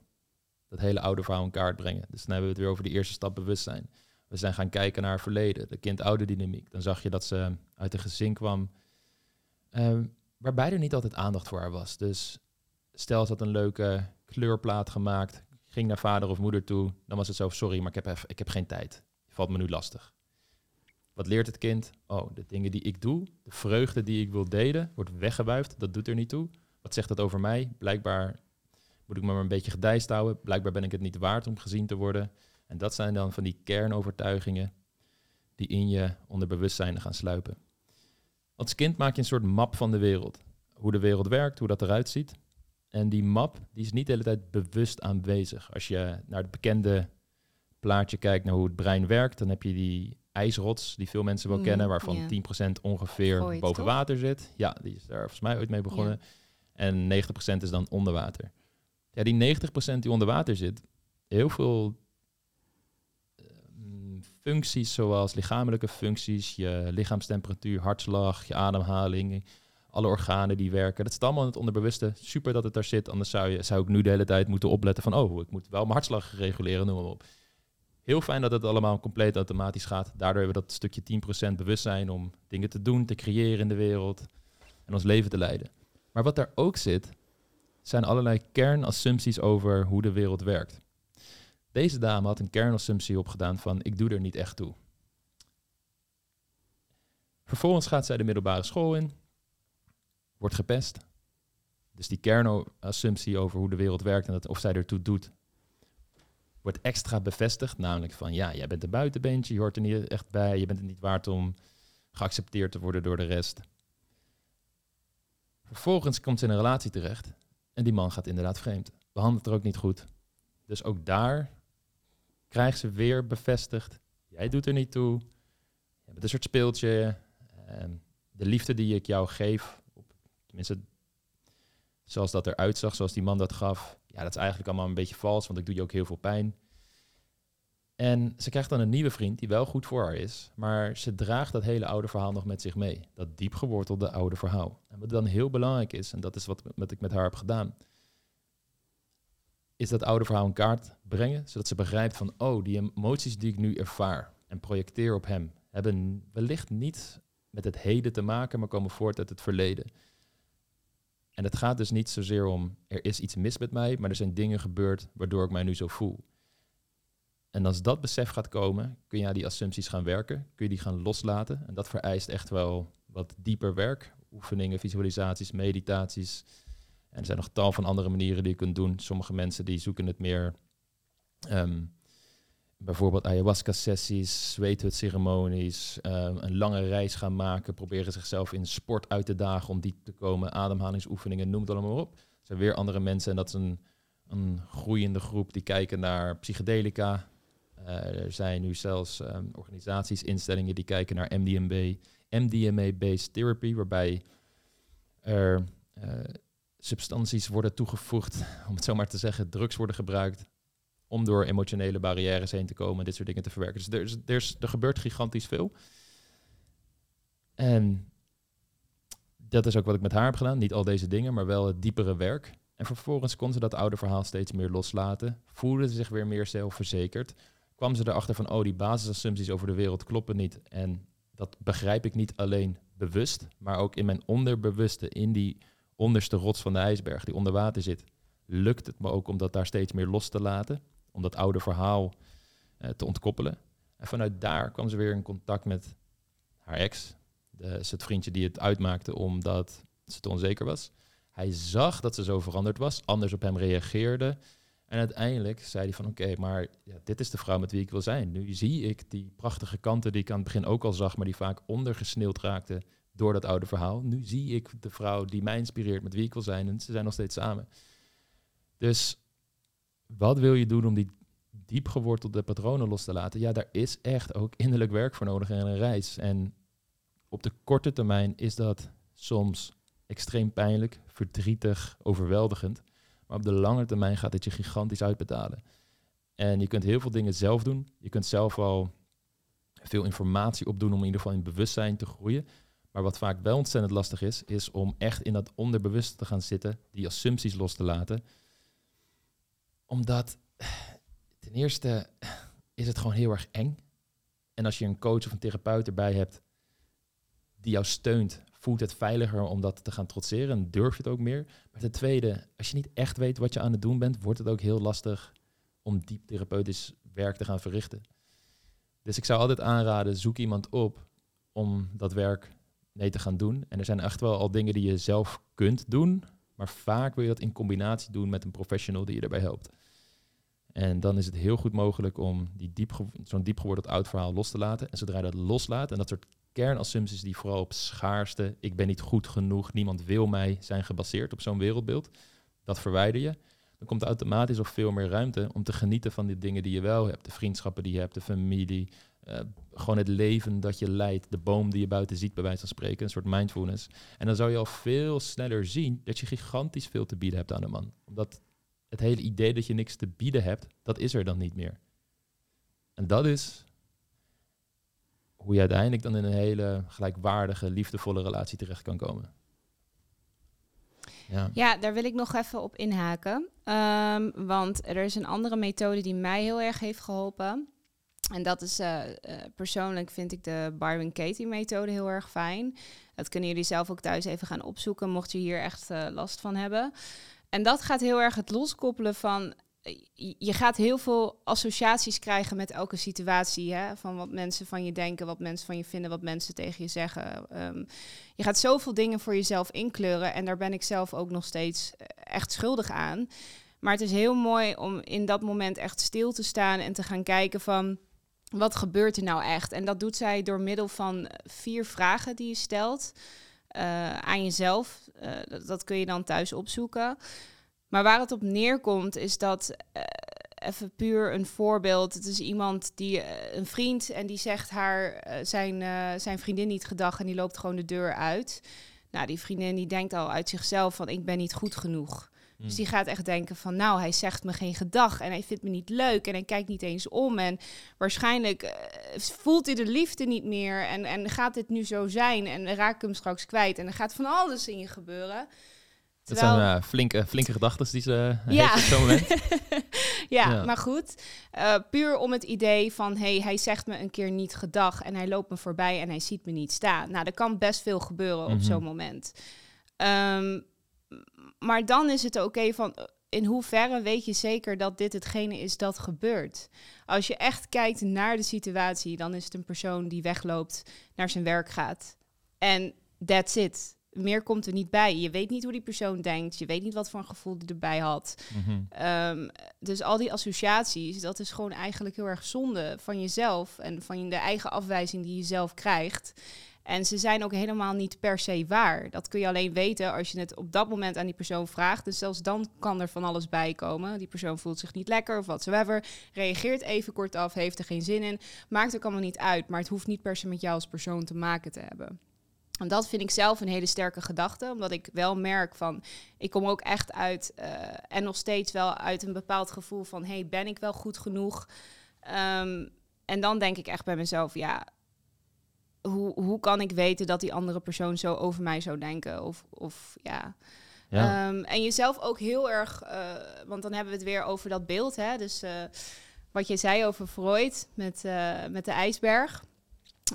dat hele oude verhaal in kaart brengen. Dus dan hebben we het weer over de eerste stap bewustzijn. We zijn gaan kijken naar haar verleden, de kind-oude dynamiek. Dan zag je dat ze uit een gezin kwam eh, waarbij er niet altijd aandacht voor haar was. Dus stel ze had een leuke kleurplaat gemaakt, ging naar vader of moeder toe, dan was het zo, sorry, maar ik heb, even, ik heb geen tijd. Valt me nu lastig. Wat leert het kind? Oh, de dingen die ik doe, de vreugde die ik wil delen, wordt weggewuifd. Dat doet er niet toe. Wat zegt dat over mij? Blijkbaar moet ik me maar een beetje gedijst houden. Blijkbaar ben ik het niet waard om gezien te worden. En dat zijn dan van die kernovertuigingen die in je onderbewustzijn gaan sluipen. Als kind maak je een soort map van de wereld. Hoe de wereld werkt, hoe dat eruit ziet. En die map die is niet de hele tijd bewust aanwezig. Als je naar het bekende plaatje kijkt naar hoe het brein werkt, dan heb je die ijsrots die veel mensen wel Mm, kennen, waarvan ja. 10% ongeveer boven toch? water zit. Ja, die is daar volgens mij ooit mee begonnen. En 90% is dan onder water. Ja, die 90% die onder water zit, heel veel functies zoals lichamelijke functies, je lichaamstemperatuur, hartslag, je ademhaling, alle organen die werken. Dat zit allemaal in het onderbewuste. Super dat het daar zit, anders zou, je, zou ik nu de hele tijd moeten opletten van, oh, ik moet wel mijn hartslag reguleren, noem maar op. Heel fijn dat het allemaal compleet automatisch gaat. Daardoor hebben we dat stukje 10% bewustzijn om dingen te doen, te creëren in de wereld en ons leven te leiden. Maar wat daar ook zit, zijn allerlei kernassumpties over hoe de wereld werkt. Deze dame had een kernassumptie opgedaan van ik doe er niet echt toe. Vervolgens gaat zij de middelbare school in, wordt gepest, Dus die kernassumptie over hoe de wereld werkt en dat of zij ertoe doet, wordt extra bevestigd. Namelijk van ja, jij bent een buitenbeentje, je hoort er niet echt bij, je bent het niet waard om geaccepteerd te worden door de rest. Vervolgens komt ze in een relatie terecht en die man gaat inderdaad vreemd. Behandelt er ook niet goed. Dus ook daar krijgt ze weer bevestigd, jij doet er niet toe. Je bent een soort speeltje. De liefde die ik jou geef, tenminste zoals dat eruit zag, zoals die man dat gaf, ja, dat is eigenlijk allemaal een beetje vals, want ik doe je ook heel veel pijn. En ze krijgt dan een nieuwe vriend die wel goed voor haar is, maar ze draagt dat hele oude verhaal nog met zich mee. Dat diep gewortelde oude verhaal. En wat dan heel belangrijk is, en dat is wat ik met haar heb gedaan, is dat oude verhaal in kaart brengen, zodat ze begrijpt van, oh, die emoties die ik nu ervaar en projecteer op hem, hebben wellicht niet met het heden te maken, maar komen voort uit het verleden. En het gaat dus niet zozeer om er is iets mis met mij, maar er zijn dingen gebeurd waardoor ik mij nu zo voel. En als dat besef gaat komen, kun je aan die assumpties gaan werken, kun je die gaan loslaten. En dat vereist echt wel wat dieper werk. Oefeningen, visualisaties, meditaties. En er zijn nog tal van andere manieren die je kunt doen. Sommige mensen die zoeken het meer ehm, bijvoorbeeld ayahuasca-sessies, zweethut-ceremonies, uh, een lange reis gaan maken, proberen zichzelf in sport uit te dagen om diep te komen, ademhalingsoefeningen, noem het allemaal op. Er zijn weer andere mensen en dat is een, een groeiende groep die kijken naar psychedelica. Uh, er zijn nu zelfs um, organisaties, instellingen die kijken naar MDMB, MDMA-based therapy, waarbij er uh, substanties worden toegevoegd, om het zo maar te zeggen, drugs worden gebruikt om door emotionele barrières heen te komen, dit soort dingen te verwerken. Dus er, is, er, er gebeurt gigantisch veel. En dat is ook wat ik met haar heb gedaan. Niet al deze dingen, maar wel het diepere werk. En vervolgens kon ze dat oude verhaal steeds meer loslaten. Voelde ze zich weer meer zelfverzekerd. Kwam ze erachter van, oh, die basisassumpties over de wereld kloppen niet. En dat begrijp ik niet alleen bewust, maar ook in mijn onderbewuste, in die onderste rots van de ijsberg die onder water zit. Lukt het me ook om dat daar steeds meer los te laten om dat oude verhaal uh, te ontkoppelen. En vanuit daar kwam ze weer in contact met haar ex. De, het vriendje die het uitmaakte omdat ze te onzeker was. Hij zag dat ze zo veranderd was, anders op hem reageerde. En uiteindelijk zei hij van oké, maar ja, dit is de vrouw met wie ik wil zijn. Nu zie ik die prachtige kanten die ik aan het begin ook al zag, maar die vaak ondergesneeuwd raakten door dat oude verhaal. Nu zie ik de vrouw die mij inspireert, met wie ik wil zijn. En ze zijn nog steeds samen. Dus wat wil je doen om die diep gewortelde patronen los te laten? Ja, daar is echt ook innerlijk werk voor nodig en een reis. En op de korte termijn is dat soms extreem pijnlijk, verdrietig, overweldigend. Maar op de lange termijn gaat het je gigantisch uitbetalen. En je kunt heel veel dingen zelf doen. Je kunt zelf al veel informatie opdoen om in ieder geval in bewustzijn te groeien. Maar wat vaak wel ontzettend lastig is, is om echt in dat onderbewuste te gaan zitten, die assumpties los te laten omdat ten eerste is het gewoon heel erg eng. En als je een coach of een therapeut erbij hebt die jou steunt, voelt het veiliger om dat te gaan trotseren en durf je het ook meer. Maar ten tweede, als je niet echt weet wat je aan het doen bent, wordt het ook heel lastig om diep therapeutisch werk te gaan verrichten. Dus ik zou altijd aanraden, zoek iemand op om dat werk te gaan doen. En er zijn echt wel al dingen die je zelf kunt doen, maar vaak wil je dat in combinatie doen met een professional die je daarbij helpt. En dan is het heel goed mogelijk om die diep zo'n diep geworden oud verhaal los te laten. En zodra je dat loslaat en dat soort kernassumpties die vooral op schaarste, ik ben niet goed genoeg, niemand wil mij, zijn gebaseerd op zo'n wereldbeeld, dat verwijder je. Dan komt er automatisch ook veel meer ruimte om te genieten van die dingen die je wel hebt. De vriendschappen die je hebt, de familie, uh, gewoon het leven dat je leidt, de boom die je buiten ziet, bij wijze van spreken, een soort mindfulness. En dan zou je al veel sneller zien dat je gigantisch veel te bieden hebt aan een man. Omdat het hele idee dat je niks te bieden hebt, dat is er dan niet meer. En dat is hoe je uiteindelijk dan in een hele gelijkwaardige, liefdevolle relatie terecht kan komen. Ja. ja, daar wil ik nog even op inhaken. Um, want er is een andere methode die mij heel erg heeft geholpen. En dat is uh, uh, persoonlijk vind ik de Byron Katie methode heel erg fijn. Dat kunnen jullie zelf ook thuis even gaan opzoeken, mocht je hier echt uh, last van hebben. En dat gaat heel erg het loskoppelen van je gaat heel veel associaties krijgen met elke situatie. Hè? Van wat mensen van je denken, wat mensen van je vinden, wat mensen tegen je zeggen. Ehm, je gaat zoveel dingen voor jezelf inkleuren. En daar ben ik zelf ook nog steeds eh, echt schuldig aan. Maar het is heel mooi om in dat moment echt stil te staan en te gaan kijken van wat gebeurt er nou echt? En dat doet zij door middel van vier vragen die je stelt uh, aan jezelf. Dat, kun je dan thuis opzoeken. Maar waar het op neerkomt is dat, uh, even puur een voorbeeld, het is iemand die, een vriend, en die zegt haar, zijn, zijn vriendin niet gedag en die loopt gewoon de deur uit. Nou, die vriendin die denkt al uit zichzelf van ik ben niet goed genoeg. Dus hmm. die gaat echt denken van, nou, hij zegt me geen gedag en hij vindt me niet leuk en hij kijkt niet eens om. En waarschijnlijk uh, voelt hij de liefde niet meer en, en gaat dit nu zo zijn en raak ik hem straks kwijt. En er gaat van alles in je gebeuren. Terwijl... Dat zijn uh, flinke, flinke gedachten die ze uh, ja. heeft op zo'n moment. ja, ja, maar goed. Uh, puur om het idee van, hey, hij zegt me een keer niet gedag en hij loopt me voorbij en hij ziet me niet staan. Nou, er kan best veel gebeuren op mhm. zo'n moment. Um, maar dan is het oké van eh, in hoeverre weet je zeker dat dit hetgene is dat gebeurt? Als je echt kijkt naar de situatie, dan is het een persoon die wegloopt, naar zijn werk gaat. En that's it. Meer komt er niet bij. Je weet niet hoe die persoon denkt. Je weet niet wat voor een gevoel die erbij had. Mhm. Ehm, dus al die associaties, dat is gewoon eigenlijk heel erg zonde van jezelf en van de eigen afwijzing die je zelf krijgt. En ze zijn ook helemaal niet per se waar. Dat kun je alleen weten als je het op dat moment aan die persoon vraagt. Dus zelfs dan kan er van alles bij komen. Die persoon voelt zich niet lekker of watsoever. Reageert even kort af, heeft er geen zin in. Maakt ook allemaal niet uit. Maar het hoeft niet per se met jou als persoon te maken te hebben. En dat vind ik zelf een hele sterke gedachte, omdat ik wel merk van, ik kom ook echt uit uh, en nog steeds wel uit een bepaald gevoel van, hey, ben ik wel goed genoeg? Um, en dan denk ik echt bij mezelf, ja, hoe, hoe kan ik weten dat die andere persoon zo over mij zou denken? Of, of ja. ja. Um, en jezelf ook heel erg, uh, want dan hebben we het weer over dat beeld. Hè? Dus uh, wat je zei over Freud met, met de ijsberg.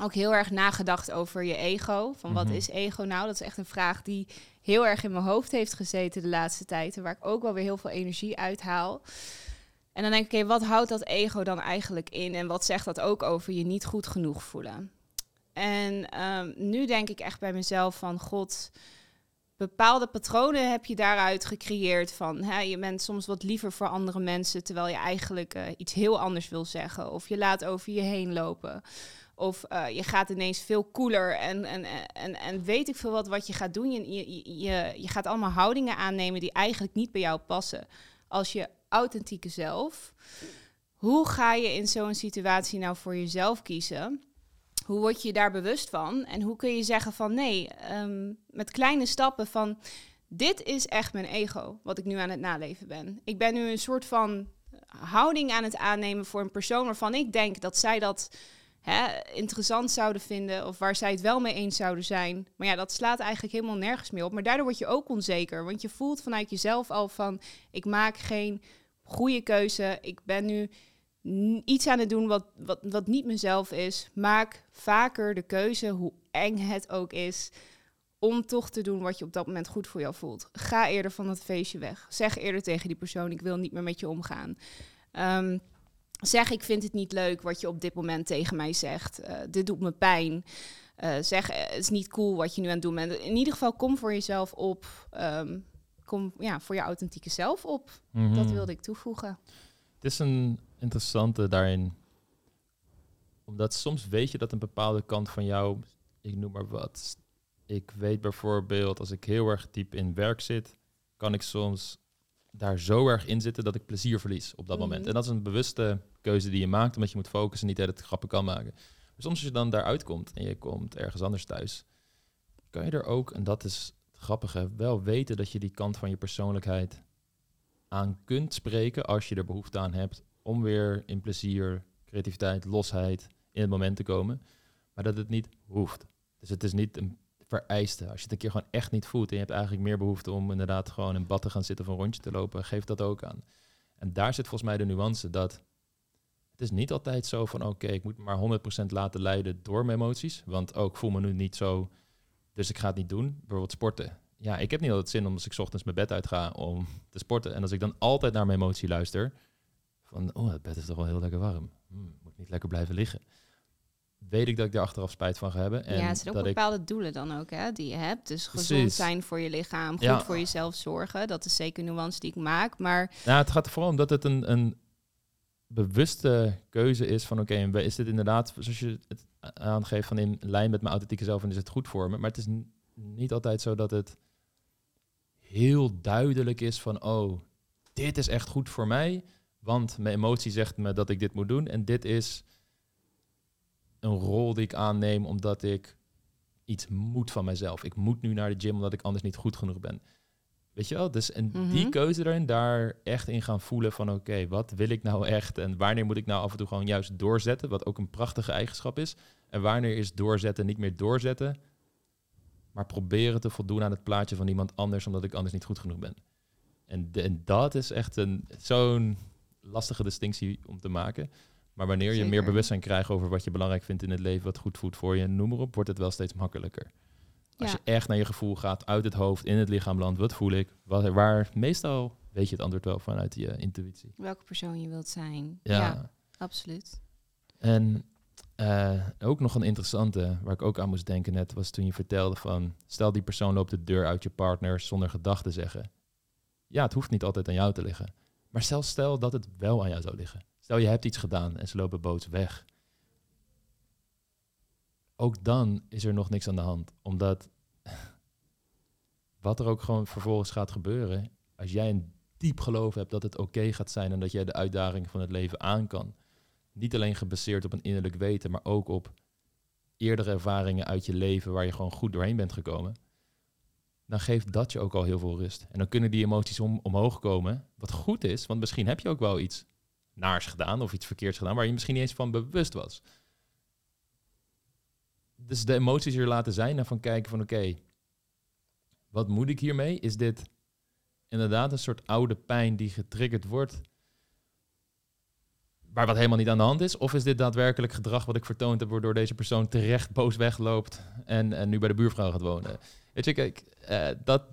Ook heel erg nagedacht over je ego. Van wat mhm. is ego nou? Dat is echt een vraag die heel erg in mijn hoofd heeft gezeten de laatste tijd. En waar ik ook wel weer heel veel energie uit haal. En dan denk ik, oké, wat houdt dat ego dan eigenlijk in? En wat zegt dat ook over je niet goed genoeg voelen? En um, nu denk ik echt bij mezelf van god, bepaalde patronen heb je daaruit gecreëerd van hè, je bent soms wat liever voor andere mensen terwijl je eigenlijk uh, iets heel anders wil zeggen of je laat over je heen lopen. Of uh, je gaat ineens veel cooler en, en, en, en weet ik veel wat wat je gaat doen. Je, je, je, je gaat allemaal houdingen aannemen die eigenlijk niet bij jou passen. Als je authentieke zelf. Hoe ga je in zo'n situatie nou voor jezelf kiezen? Hoe word je daar bewust van? En hoe kun je zeggen van nee, ehm, met kleine stappen van dit is echt mijn ego, wat ik nu aan het naleven ben. Ik ben nu een soort van houding aan het aannemen voor een persoon waarvan ik denk dat zij dat hè, interessant zouden vinden of waar zij het wel mee eens zouden zijn. Maar ja, dat slaat eigenlijk helemaal nergens meer op. Maar daardoor word je ook onzeker, want je voelt vanuit jezelf al van ik maak geen goede keuze. Ik ben nu iets aan het doen wat, wat, wat niet mezelf is. Maak vaker de keuze, hoe eng het ook is, om toch te doen wat je op dat moment goed voor jou voelt. Ga eerder van dat feestje weg. Zeg eerder tegen die persoon, ik wil niet meer met je omgaan. Um, zeg, ik vind het niet leuk wat je op dit moment tegen mij zegt. Uh, dit doet me pijn. Uh, zeg, eh, het is niet cool wat je nu aan het doen bent. In ieder geval, kom voor jezelf op. Um, kom ja, voor je authentieke zelf op. Mm -hmm. Dat wilde ik toevoegen. Het is een interessante daarin. Omdat soms weet je dat een bepaalde kant van jou, ik noem maar wat. Ik weet bijvoorbeeld, als ik heel erg diep in werk zit, kan ik soms daar zo erg in zitten dat ik plezier verlies op dat moment. Mhm. En dat is een bewuste keuze die je maakt, omdat je moet focussen, niet dat het grappen kan maken. Maar soms als je dan daaruit komt en je komt ergens anders thuis, kan je er ook, en dat is het grappige, wel weten dat je die kant van je persoonlijkheid aan kunt spreken als je er behoefte aan hebt om weer in plezier, creativiteit, losheid in het moment te komen. Maar dat het niet hoeft. Dus het is niet een Als je het een keer gewoon echt niet voelt en je hebt eigenlijk meer behoefte om inderdaad gewoon in bad te gaan zitten of een rondje te lopen, geef dat ook aan. En daar zit volgens mij de nuance dat het is niet altijd zo van oké, ik moet maar 100% laten leiden door mijn emoties. Want ook voel me nu niet zo, dus ik ga het niet doen. Bijvoorbeeld sporten. ja, ik heb niet altijd zin om als ik ochtends mijn bed uitga om te sporten. En als ik dan altijd naar mijn emotie luister, van, oh, het bed is toch wel heel lekker warm. Hm, moet niet lekker blijven liggen. Weet ik dat ik daar achteraf spijt van ga hebben. En ja, het zijn ook dat ik, bepaalde doelen dan ook, hè, die je hebt. Dus gezond Precies. zijn voor je lichaam, goed Ja. voor jezelf zorgen. Dat is zeker een nuance die ik maak. Maar nou, het gaat er vooral om dat het een, een bewuste keuze is van, oké, en is dit inderdaad, zoals je het aangeeft, van in lijn met mijn authentieke zelf en is het goed voor me. Maar het is niet altijd zo dat het heel duidelijk is van, oh, dit is echt goed voor mij, want mijn emotie zegt me dat ik dit moet doen en dit is een rol die ik aanneem omdat ik iets moet van mezelf. Ik moet nu naar de gym omdat ik anders niet goed genoeg ben. Weet je wel? Dus en die Mhm. keuze erin, daar echt in gaan voelen van oké, wat wil ik nou echt en wanneer moet ik nou af en toe gewoon juist doorzetten, wat ook een prachtige eigenschap is. En wanneer is doorzetten niet meer doorzetten, maar proberen te voldoen aan het plaatje van iemand anders omdat ik anders niet goed genoeg ben. En, de- en dat is echt een zo'n lastige distinctie om te maken. Maar wanneer je meer bewustzijn krijgt over wat je belangrijk vindt in het leven, wat goed voelt voor je, noem maar op, wordt het wel steeds makkelijker. Als Ja. je echt naar je gevoel gaat, uit het hoofd, in het lichaam landt, wat voel ik? Wat, waar, meestal weet je het antwoord wel vanuit je intuïtie. welke persoon je wilt zijn. Ja. Ja, absoluut. En eh, ook nog een interessante, waar ik ook aan moest denken net, was toen je vertelde van, stel die persoon loopt de deur uit je partner zonder gedachten zeggen. Ja, het hoeft niet altijd aan jou te liggen. Maar zelfs stel dat het wel aan jou zou liggen. Stel je hebt iets gedaan en ze lopen boots weg. Ook dan is er nog niks aan de hand. Omdat wat er ook gewoon vervolgens gaat gebeuren, als jij een diep geloof hebt dat het oké gaat zijn en dat jij de uitdaging van het leven aan kan, niet alleen gebaseerd op een innerlijk weten, maar ook op eerdere ervaringen uit je leven waar je gewoon goed doorheen bent gekomen, dan geeft dat je ook al heel veel rust. En dan kunnen die emoties om, omhoog komen, wat goed is, want misschien heb je ook wel iets naars gedaan of iets verkeerds gedaan waar je misschien niet eens van bewust was. Dus de emoties er laten zijn en van kijken van oké, wat moet ik hiermee? Is dit inderdaad een soort oude pijn die getriggerd wordt waar wat helemaal niet aan de hand is? Of is dit daadwerkelijk gedrag wat ik vertoond heb, waardoor deze persoon terecht boos wegloopt en, en nu bij de buurvrouw gaat wonen? Weet je, kijk, eh, dat.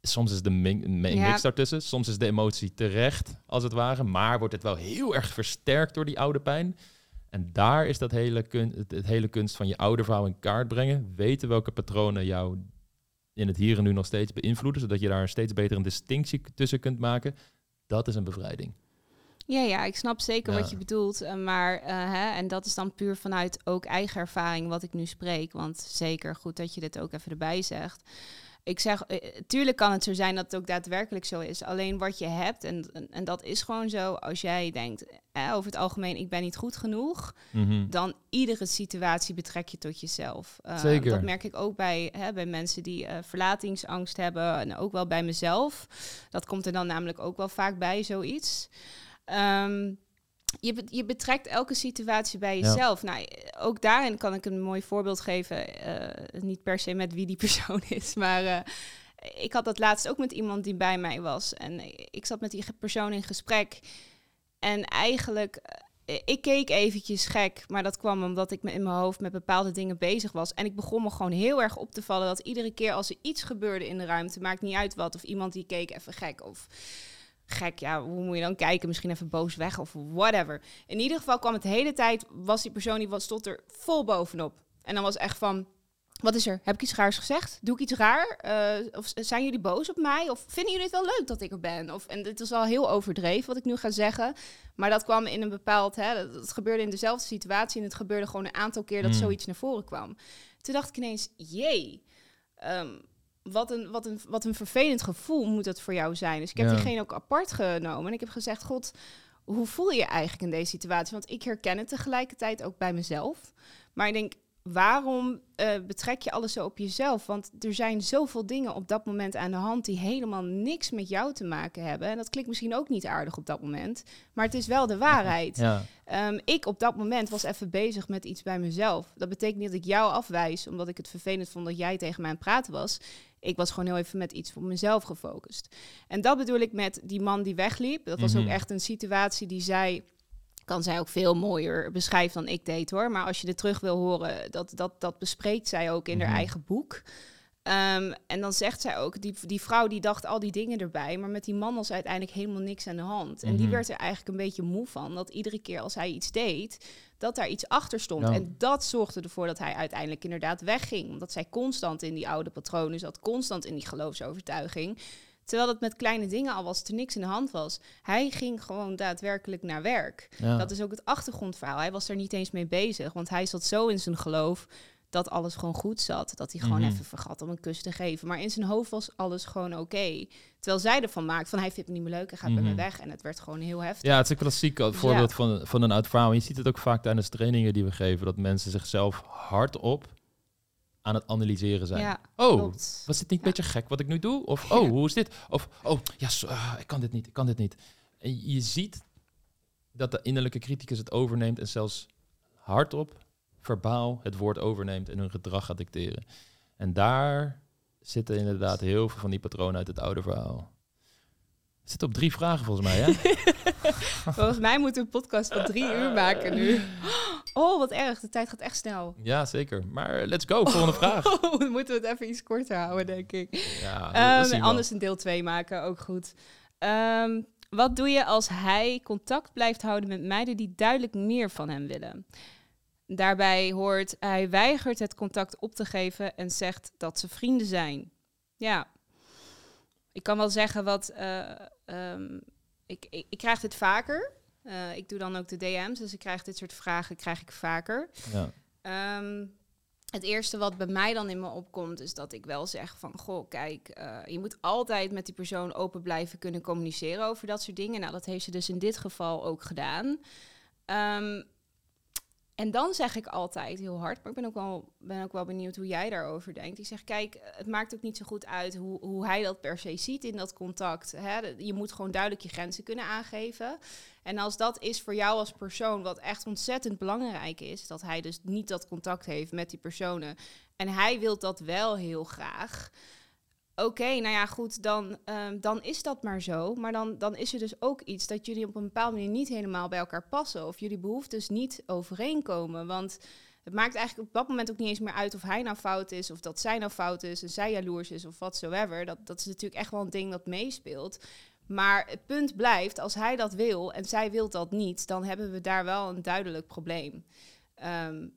Soms is de mix daartussen, soms is de emotie terecht, als het ware, maar wordt het wel heel erg versterkt door die oude pijn. En daar is dat hele kun- het, het hele kunst van je oude vrouw in kaart brengen. Weten welke patronen jou in het hier en nu nog steeds beïnvloeden, zodat je daar een steeds beter een distinctie tussen kunt maken. Dat is een bevrijding. Ja, ja, ik snap zeker Ja. wat je bedoelt. eh, Maar, eh, hè, en dat is dan puur vanuit ook eigen ervaring wat ik nu spreek. Want zeker goed dat je dit ook even erbij zegt. Ik zeg, eh, tuurlijk kan het zo zijn dat het ook daadwerkelijk zo is. Alleen wat je hebt, en, en, en dat is gewoon zo, als jij denkt, eh, over het algemeen, ik ben niet goed genoeg, Mhm. dan iedere situatie betrek je tot jezelf. Eh, Zeker. Dat merk ik ook bij, hè, bij mensen die verlatingsangst hebben en ook wel bij mezelf. Dat komt er dan namelijk ook wel vaak bij, zoiets. Ehm, je, be- je betrekt elke situatie bij Ja. jezelf. Nou, ook daarin kan ik een mooi voorbeeld geven. eh, niet per se met wie die persoon is, maar eh, ik had dat laatst ook met iemand die bij mij was. En ik zat met die persoon in gesprek. En eigenlijk, eh, ik keek eventjes gek, maar dat kwam omdat ik me in mijn hoofd met bepaalde dingen bezig was. En ik begon me gewoon heel erg op te vallen dat iedere keer als er iets gebeurde in de ruimte, maakt niet uit wat, of iemand die keek even gek of gek, ja, hoe moet je dan kijken? Misschien even boos weg of whatever. In ieder geval kwam het de hele tijd, was die persoon die was, stond er vol bovenop. En dan was echt van, wat is er? Heb ik iets raars gezegd? Doe ik iets raar? Eh, of zijn jullie boos op mij? Of vinden jullie het wel leuk dat ik er ben? Of, en dit is al heel overdreven wat ik nu ga zeggen. Maar dat kwam in een bepaald... Hè, dat, dat gebeurde in dezelfde situatie. En het gebeurde gewoon een aantal keer dat Mm. zoiets naar voren kwam. Toen dacht ik ineens, jee... ehm, wat een, wat, een, wat een vervelend gevoel moet dat voor jou zijn. Dus ik heb Ja. diegene ook apart genomen. En ik heb gezegd, god, hoe voel je je eigenlijk in deze situatie? Want ik herken het tegelijkertijd ook bij mezelf. Maar ik denk, waarom eh, betrek je alles zo op jezelf? Want er zijn zoveel dingen op dat moment aan de hand die helemaal niks met jou te maken hebben. En dat klinkt misschien ook niet aardig op dat moment, maar het is wel de waarheid. Ja, Ehm, ik op dat moment was even bezig met iets bij mezelf. Dat betekent niet dat ik jou afwijs, omdat ik het vervelend vond dat jij tegen mij aan het praten was. Ik was gewoon heel even met iets voor mezelf gefocust. En dat bedoel ik met die man die wegliep. Dat was Mhm. ook echt een situatie die zij, kan zij ook veel mooier beschrijven dan ik deed hoor. Maar als je dit terug wil horen, dat, dat, dat bespreekt zij ook in Mhm. haar eigen boek. Ehm, en dan zegt zij ook, die, die vrouw die dacht al die dingen erbij, maar met die man was uiteindelijk helemaal niks aan de hand. En die Mhm. werd er eigenlijk een beetje moe van, dat iedere keer als hij iets deed, dat daar iets achter stond. Ja. En dat zorgde ervoor dat hij uiteindelijk inderdaad wegging, omdat zij constant in die oude patronen zat, constant in die geloofsovertuiging. Terwijl het met kleine dingen al was, er niks in de hand was. Hij ging gewoon daadwerkelijk naar werk. Ja. Dat is ook het achtergrondverhaal. Hij was er niet eens mee bezig, want hij zat zo in zijn geloof dat alles gewoon goed zat. Dat hij gewoon Mhm. even vergat om een kus te geven. Maar in zijn hoofd was alles gewoon oké. Terwijl zij ervan maakt van hij vindt me niet meer leuk, hij gaat bij Mhm. me weg. En het werd gewoon heel heftig. Ja, het is een klassiek voorbeeld van, van een oud verhaal. En je ziet het ook vaak tijdens trainingen die we geven, dat mensen zichzelf hardop aan het analyseren zijn. Ja, oh, klopt. was dit niet een Ja. beetje gek wat ik nu doe? Of, oh, hoe is dit? Of, oh, ja, ah, ik kan dit niet, ik kan dit niet. En je ziet dat de innerlijke criticus het overneemt en zelfs hardop, verbaal, het woord overneemt en hun gedrag gaat dicteren. En daar zitten inderdaad heel veel van die patronen uit het oude verhaal. Het zit op drie vragen volgens mij, hè? Volgens mij moeten we een podcast van drie uur maken nu. Oh, wat erg. De tijd gaat echt snel. Ja, zeker. Maar let's go, volgende vraag. Oh, moeten we het even iets korter houden, denk ik. Ja, Ehm, anders een deel 2 maken, ook goed. Ehm, wat doe je als hij contact blijft houden met meiden die duidelijk meer van hem willen? Daarbij hoort hij weigert het contact op te geven en zegt dat ze vrienden zijn. Ja, ik kan wel zeggen wat. eh, ehm, ik, ik, ik krijg dit vaker. Eh, ik doe dan ook de DM's, dus ik krijg dit soort vragen krijg ik vaker. Ja. Ehm, het eerste wat bij mij dan in me opkomt, is dat ik wel zeg van, goh, kijk, eh, je moet altijd met die persoon open blijven kunnen communiceren over dat soort dingen. Nou, dat heeft ze dus in dit geval ook gedaan. Ehm, en dan zeg ik altijd heel hard, maar ik ben ook, wel, ben ook wel benieuwd hoe jij daarover denkt. Ik zeg, kijk, het maakt ook niet zo goed uit hoe, hoe hij dat per se ziet in dat contact. Hè? Je moet gewoon duidelijk je grenzen kunnen aangeven. En als dat is voor jou als persoon, wat echt ontzettend belangrijk is, dat hij dus niet dat contact heeft met die personen. En hij wil dat wel heel graag. Oké, nou ja, goed, dan, ehm, dan is dat maar zo. Maar dan, dan is er dus ook iets dat jullie op een bepaalde manier niet helemaal bij elkaar passen. Of jullie behoeftes niet overeenkomen. Want het maakt eigenlijk op dat moment ook niet eens meer uit of hij nou fout is, of dat zij nou fout is en zij jaloers is of watsoever. Dat, dat is natuurlijk echt wel een ding dat meespeelt. Maar het punt blijft, als hij dat wil en zij wil dat niet, dan hebben we daar wel een duidelijk probleem. Ehm,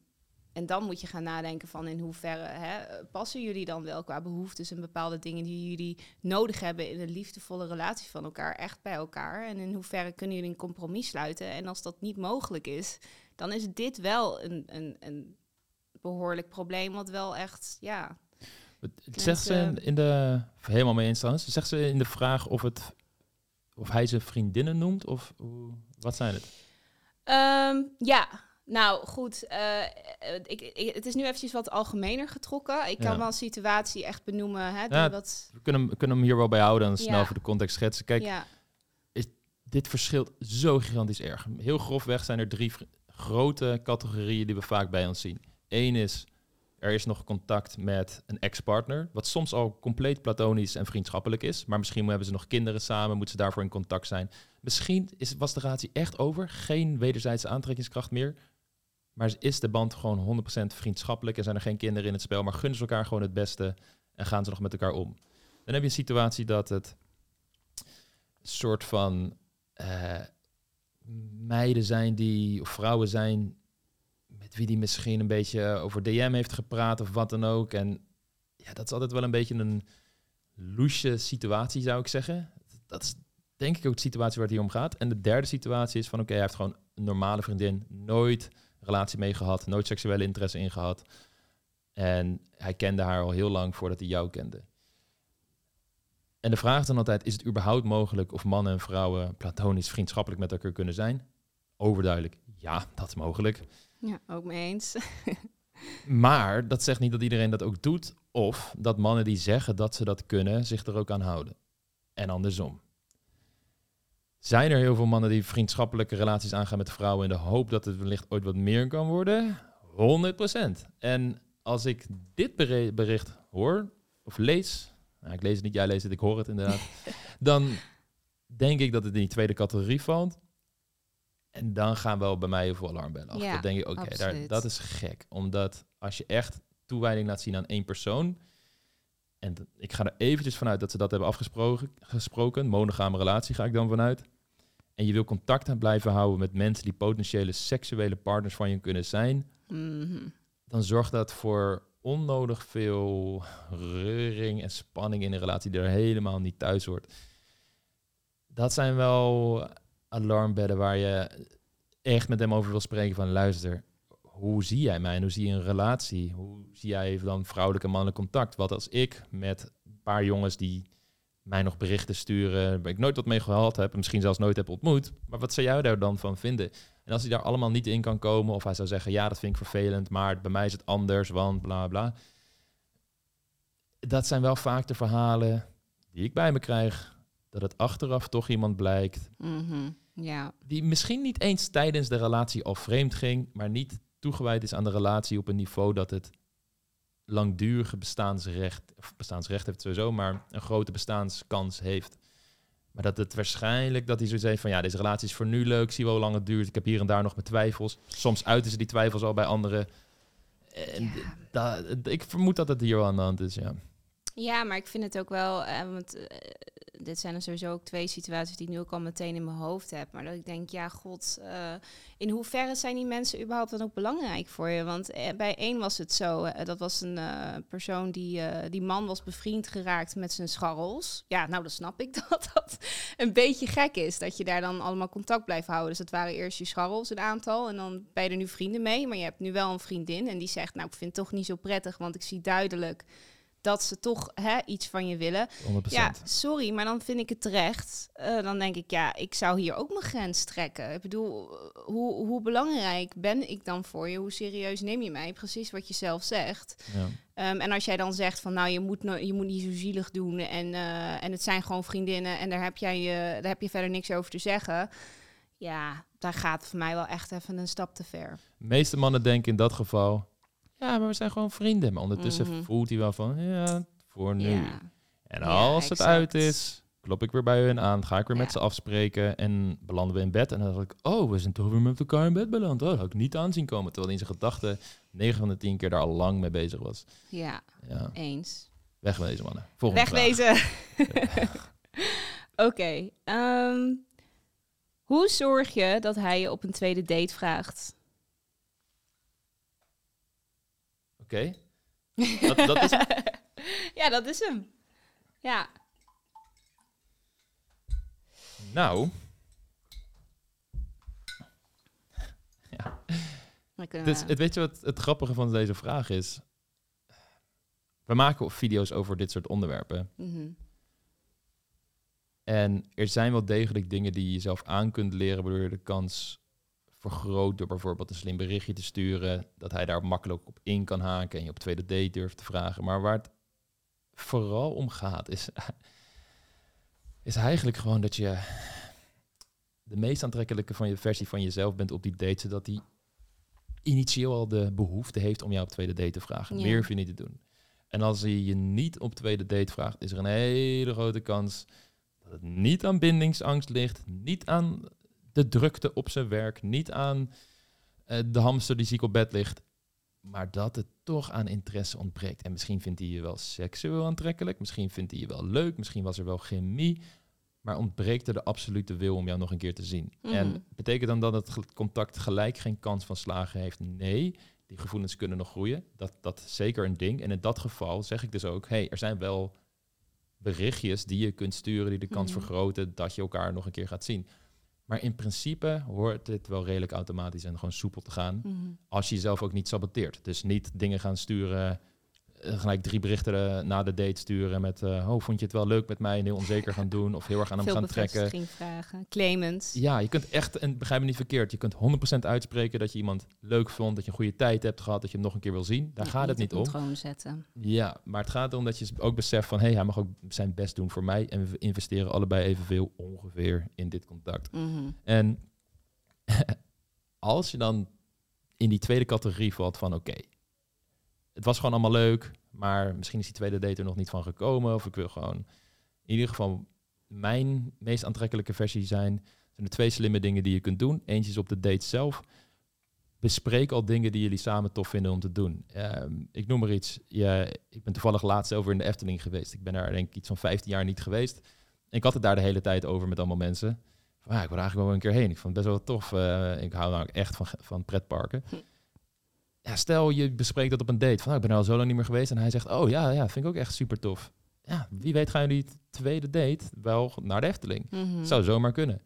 en dan moet je gaan nadenken van in hoeverre hè, passen jullie dan wel qua behoeftes en bepaalde dingen die jullie nodig hebben in een liefdevolle relatie van elkaar echt bij elkaar. En in hoeverre kunnen jullie een compromis sluiten. En als dat niet mogelijk is, dan is dit wel een, een, een behoorlijk probleem wat wel echt, ja, Het- Zegt ze in, Mensen- in de... Helemaal mee eens trouwens. Zegt ze in de vraag of, het, of hij ze vriendinnen noemt? Of wat zijn het? Ehm, ja, nou goed. eh, eh, ik, ik- het is nu eventjes wat algemener getrokken. Ik kan Ja. wel een situatie echt benoemen. Hè, Ja, wat, We kunnen, we kunnen hem hier wel bij houden en snel voor de context schetsen. Kijk, ja, dit verschilt zo gigantisch erg. Heel grofweg zijn er drie grote categorieën die we vaak bij ons zien. Eén is, er is nog contact met een ex-partner, wat soms al compleet platonisch en vriendschappelijk is, maar misschien hebben ze nog kinderen samen, moeten ze daarvoor in contact zijn. Misschien is, was de relatie echt over, geen wederzijdse aantrekkingskracht meer, maar is de band gewoon 100% vriendschappelijk en zijn er geen kinderen in het spel, maar gunnen ze elkaar gewoon het beste en gaan ze nog met elkaar om. Dan heb je een situatie dat het soort van eh, meiden zijn die, of vrouwen zijn met wie die misschien een beetje over DM heeft gepraat of wat dan ook. En ja, dat is altijd wel een beetje een loesje situatie, zou ik zeggen. Dat is denk ik ook de situatie waar het hier om gaat. En de derde situatie is van, oké, hij heeft gewoon een normale vriendin, nooit relatie mee gehad, nooit seksuele interesse in gehad. En hij kende haar al heel lang voordat hij jou kende. En de vraag is dan altijd, is het überhaupt mogelijk of mannen en vrouwen platonisch vriendschappelijk met elkaar kunnen zijn? Overduidelijk, ja, dat is mogelijk. ja, ook mee eens. Maar dat zegt niet dat iedereen dat ook doet. Of dat mannen die zeggen dat ze dat kunnen, zich er ook aan houden. En andersom. Zijn er heel veel mannen die vriendschappelijke relaties aangaan met vrouwen in de hoop dat het wellicht ooit wat meer kan worden? 100%. En als ik dit bericht hoor of lees, nou, ik lees het niet, jij leest het, ik hoor het inderdaad, dan denk ik dat het in die tweede categorie valt. En dan gaan wel bij mij heel veel alarmbellen af. Ja, dan denk ik, oké, absoluut. dat is gek. Omdat als je echt toewijding laat zien aan één persoon, en ik ga er eventjes vanuit dat ze dat hebben afgesproken, gesproken, monogame relatie ga ik dan vanuit. En je wil contact aan blijven houden met mensen die potentiële seksuele partners van je kunnen zijn, Mhm. dan zorgt dat voor onnodig veel reuring en spanning in een relatie die er helemaal niet thuis hoort. Dat zijn wel alarmbedden waar je echt met hem over wil spreken van luister, hoe zie jij mij en hoe zie je een relatie? Hoe zie jij dan vrouwelijk en mannelijk contact? Wat als ik met een paar jongens die mij nog berichten sturen, waar ik nooit wat mee gehad heb, en misschien zelfs nooit heb ontmoet, maar wat zou jij daar dan van vinden? En als hij daar allemaal niet in kan komen, of hij zou zeggen, ja, dat vind ik vervelend, maar bij mij is het anders, want bla bla. Dat zijn wel vaak de verhalen die ik bij me krijg, dat het achteraf toch iemand blijkt Mhm. Ja. die misschien niet eens tijdens de relatie al vreemd ging, maar niet toegewijd is aan de relatie op een niveau dat het langdurige bestaansrecht, of bestaansrecht heeft sowieso, maar een grote bestaanskans heeft. Maar dat het waarschijnlijk dat hij zoiets heeft van ja, deze relatie is voor nu leuk, zie wel hoe lang het duurt, ik heb hier en daar nog mijn twijfels. Soms uiten ze die twijfels al bij anderen. En Ja. da- ik vermoed dat het hier wel aan de hand is, ja. Ja, maar ik vind het ook wel, eh, want eh, dit zijn er sowieso ook twee situaties die ik nu ook al meteen in mijn hoofd heb. Maar dat ik denk, ja, god, eh, in hoeverre zijn die mensen überhaupt dan ook belangrijk voor je? Want bij één was het zo, dat was een persoon die, die man was bevriend geraakt met zijn scharrels. Ja, nou, dan snap ik dat dat een beetje gek is, dat je daar dan allemaal contact blijft houden. Dus dat waren eerst je scharrels, een aantal, en dan ben je er nu vrienden mee. Maar je hebt nu wel een vriendin en die zegt, nou, ik vind het toch niet zo prettig, want ik zie duidelijk dat ze toch hè, iets van je willen. 100%. Ja, sorry, maar dan vind ik het terecht. Eh, dan denk ik, ja, ik zou hier ook mijn grens trekken. Ik bedoel, eh, hoe, hoe belangrijk ben ik dan voor je? Hoe serieus neem je mij? Precies wat je zelf zegt. Ja. Ehm, en als jij dan zegt van, nou, je moet, no- je moet niet zo zielig doen en, eh, en het zijn gewoon vriendinnen en daar heb, jij, je daar heb je verder niks over te zeggen. Ja, daar gaat voor mij wel echt even een stap te ver. De meeste mannen denken in dat geval, ja, maar we zijn gewoon vrienden. Maar ondertussen Mhm. voelt hij wel van, ja, voor nu. Ja. En Ja, als het uit is, klop ik weer bij hun aan, ga ik weer met ze afspreken en belanden we in bed. En dan dacht ik, oh, we zijn toch weer met elkaar in bed beland. Oh, dat had ik niet aanzien komen. Terwijl in zijn gedachten 9 van de 10 keer daar al lang mee bezig was. Ja, Ja, eens. wegwezen mannen. Volgende. Wegwezen. Oké. ehm, hoe zorg je dat hij je op een tweede date vraagt? Oké. Dat, dat is ja, dat is hem. Ja. Nou, kunnen dus, het, weet je wat het grappige van deze vraag is? We maken video's over dit soort onderwerpen. Mhm. En er zijn wel degelijk dingen die je zelf aan kunt leren, waardoor je de kans vergroot door bijvoorbeeld een slim berichtje te sturen, dat hij daar makkelijk op in kan haken en je op tweede date durft te vragen. Maar waar het vooral om gaat, is, is eigenlijk gewoon dat je de meest aantrekkelijke van je versie van jezelf bent op die date, zodat hij initieel al de behoefte heeft om jou op tweede date te vragen. Ja. Meer hoef je niet te doen. En als hij je niet op tweede date vraagt, is er een hele grote kans dat het niet aan bindingsangst ligt, niet aan de drukte op zijn werk, niet aan eh, de hamster die ziek op bed ligt, maar dat het toch aan interesse ontbreekt. En misschien vindt hij je wel seksueel aantrekkelijk, misschien vindt hij je wel leuk, misschien was er wel chemie, maar ontbreekt er de absolute wil om jou nog een keer te zien. Mhm. En betekent dan dat het contact gelijk geen kans van slagen heeft? Nee, die gevoelens kunnen nog groeien. Dat, dat is zeker een ding. En in dat geval zeg ik dus ook, hey, er zijn wel berichtjes die je kunt sturen die de kans Mhm. vergroten dat je elkaar nog een keer gaat zien. Maar in principe hoort dit wel redelijk automatisch en gewoon soepel te gaan. Mhm. Als je jezelf ook niet saboteert. Dus niet dingen gaan sturen, gelijk drie berichten eh, na de date sturen met... eh, oh, vond je het wel leuk met mij en heel onzeker gaan doen of heel erg aan hem Veel gaan trekken. vragen. Claimants. Ja, je kunt echt, en begrijp me niet verkeerd, je kunt 100% uitspreken dat je iemand leuk vond, dat je een goede tijd hebt gehad, dat je hem nog een keer wil zien. Daar Ja, gaat het niet om. zetten. Ja, maar het gaat erom dat je ook beseft van, hé, hey, hij mag ook zijn best doen voor mij en we investeren allebei evenveel ongeveer in dit contact. Mhm. En als je dan in die tweede categorie valt van, oké, het was gewoon allemaal leuk, maar misschien is die tweede date er nog niet van gekomen, of ik wil gewoon in ieder geval mijn meest aantrekkelijke versie zijn, zijn er twee slimme dingen die je kunt doen. Eentje is op de date zelf. bespreek al dingen die jullie samen tof vinden om te doen. Ehm, ik noem maar iets. Ja, ik ben toevallig laatst over in de Efteling geweest. Ik ben daar denk ik iets van 15 jaar niet geweest. Ik had het daar de hele tijd over met allemaal mensen. Van, ja, ik wil eigenlijk wel een keer heen. Ik vond het best wel tof. Uh, ik hou nou echt van, van pretparken. Ja, stel je bespreekt dat op een date. Van, nou, ik ben er al zo lang niet meer geweest. En hij zegt, oh ja, ja, vind ik ook echt super tof. Ja, wie weet gaan jullie tweede date wel naar de Efteling. Mm Zou zomaar kunnen.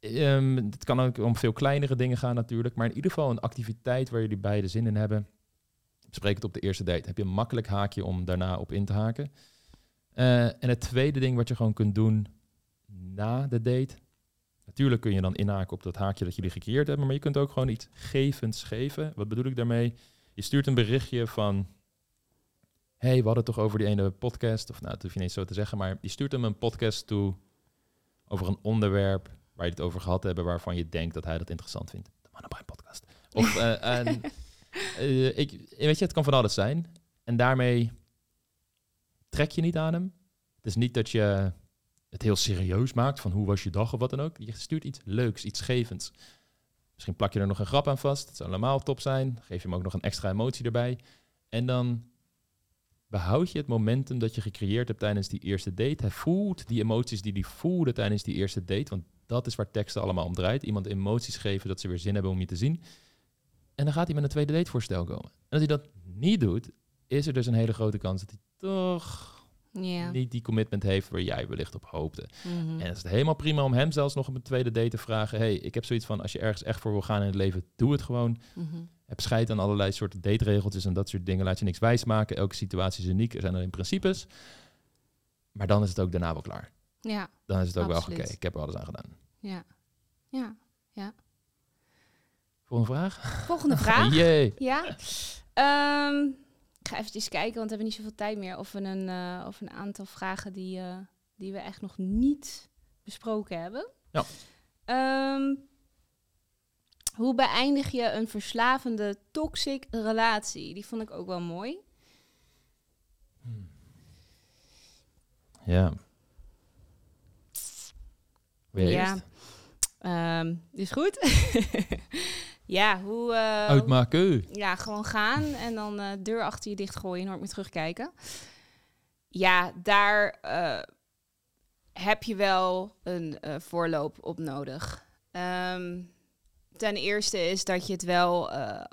Um, het kan ook om veel kleinere dingen gaan natuurlijk. Maar in ieder geval een activiteit waar jullie beide zin in hebben. Bespreek het op de eerste date. Heb je een makkelijk haakje om daarna op in te haken. Uh, en het tweede ding wat je gewoon kunt doen na de date. Natuurlijk kun je dan inhaken op dat haakje dat jullie gecreëerd hebben. Maar je kunt ook gewoon iets gevends geven. Wat bedoel ik daarmee? Je stuurt een berichtje van... hey, we hadden het toch over die ene podcast. Of nou, dat hoef je niet zo te zeggen. Maar je stuurt hem een podcast toe over een onderwerp waar je het over gehad hebben, waarvan je denkt dat hij dat interessant vindt. De Mannenbrein podcast. Of, uh, en, uh, ik, weet je, het kan van alles zijn. En daarmee trek je niet aan hem. Het is niet dat je het heel serieus maakt van hoe was je dag of wat dan ook. Je stuurt iets leuks, iets gevends. Misschien plak je er nog een grap aan vast. Het zou normaal top zijn. Geef je hem ook nog een extra emotie erbij. En dan behoud je het momentum dat je gecreëerd hebt tijdens die eerste date. Hij voelt die emoties die hij voelde tijdens die eerste date. Want dat is waar teksten allemaal om draait. Iemand emoties geven dat ze weer zin hebben om je te zien. En dan gaat hij met een tweede datevoorstel komen. En als hij dat niet doet, is er dus een hele grote kans dat hij toch niet die commitment heeft waar jij wellicht op hoopte. Mhm. En het is helemaal prima om hem zelfs nog op een tweede date te vragen. hey, ik heb zoiets van, als je ergens echt voor wil gaan in het leven, doe het gewoon. Mm Heb scheid aan allerlei soorten date-regeltjes en dat soort dingen. Laat je niks wijsmaken. Elke situatie is uniek. Er zijn er in principes. Maar dan is het ook daarna wel klaar. Ja, dan is het ook wel oké. ik heb er alles aan gedaan. Ja, ja, ja. Volgende vraag? Volgende vraag. Jee. Ja. Um, ik ga even kijken, want we hebben niet zoveel tijd meer. Of we een, uh, of een aantal vragen die, uh, die we echt nog niet besproken hebben. Ja. Um, hoe beëindig je een verslavende toxic relatie? Die vond ik ook wel mooi. Hmm. Ja. Weer ja. Um, is goed. ja, hoe... Uh, Uitmaken. Ja, gewoon gaan en dan uh, deur achter je dichtgooien, nooit meer terugkijken. Ja, daar uh, heb je wel een voorloop op nodig. Um, ten eerste is dat je het wel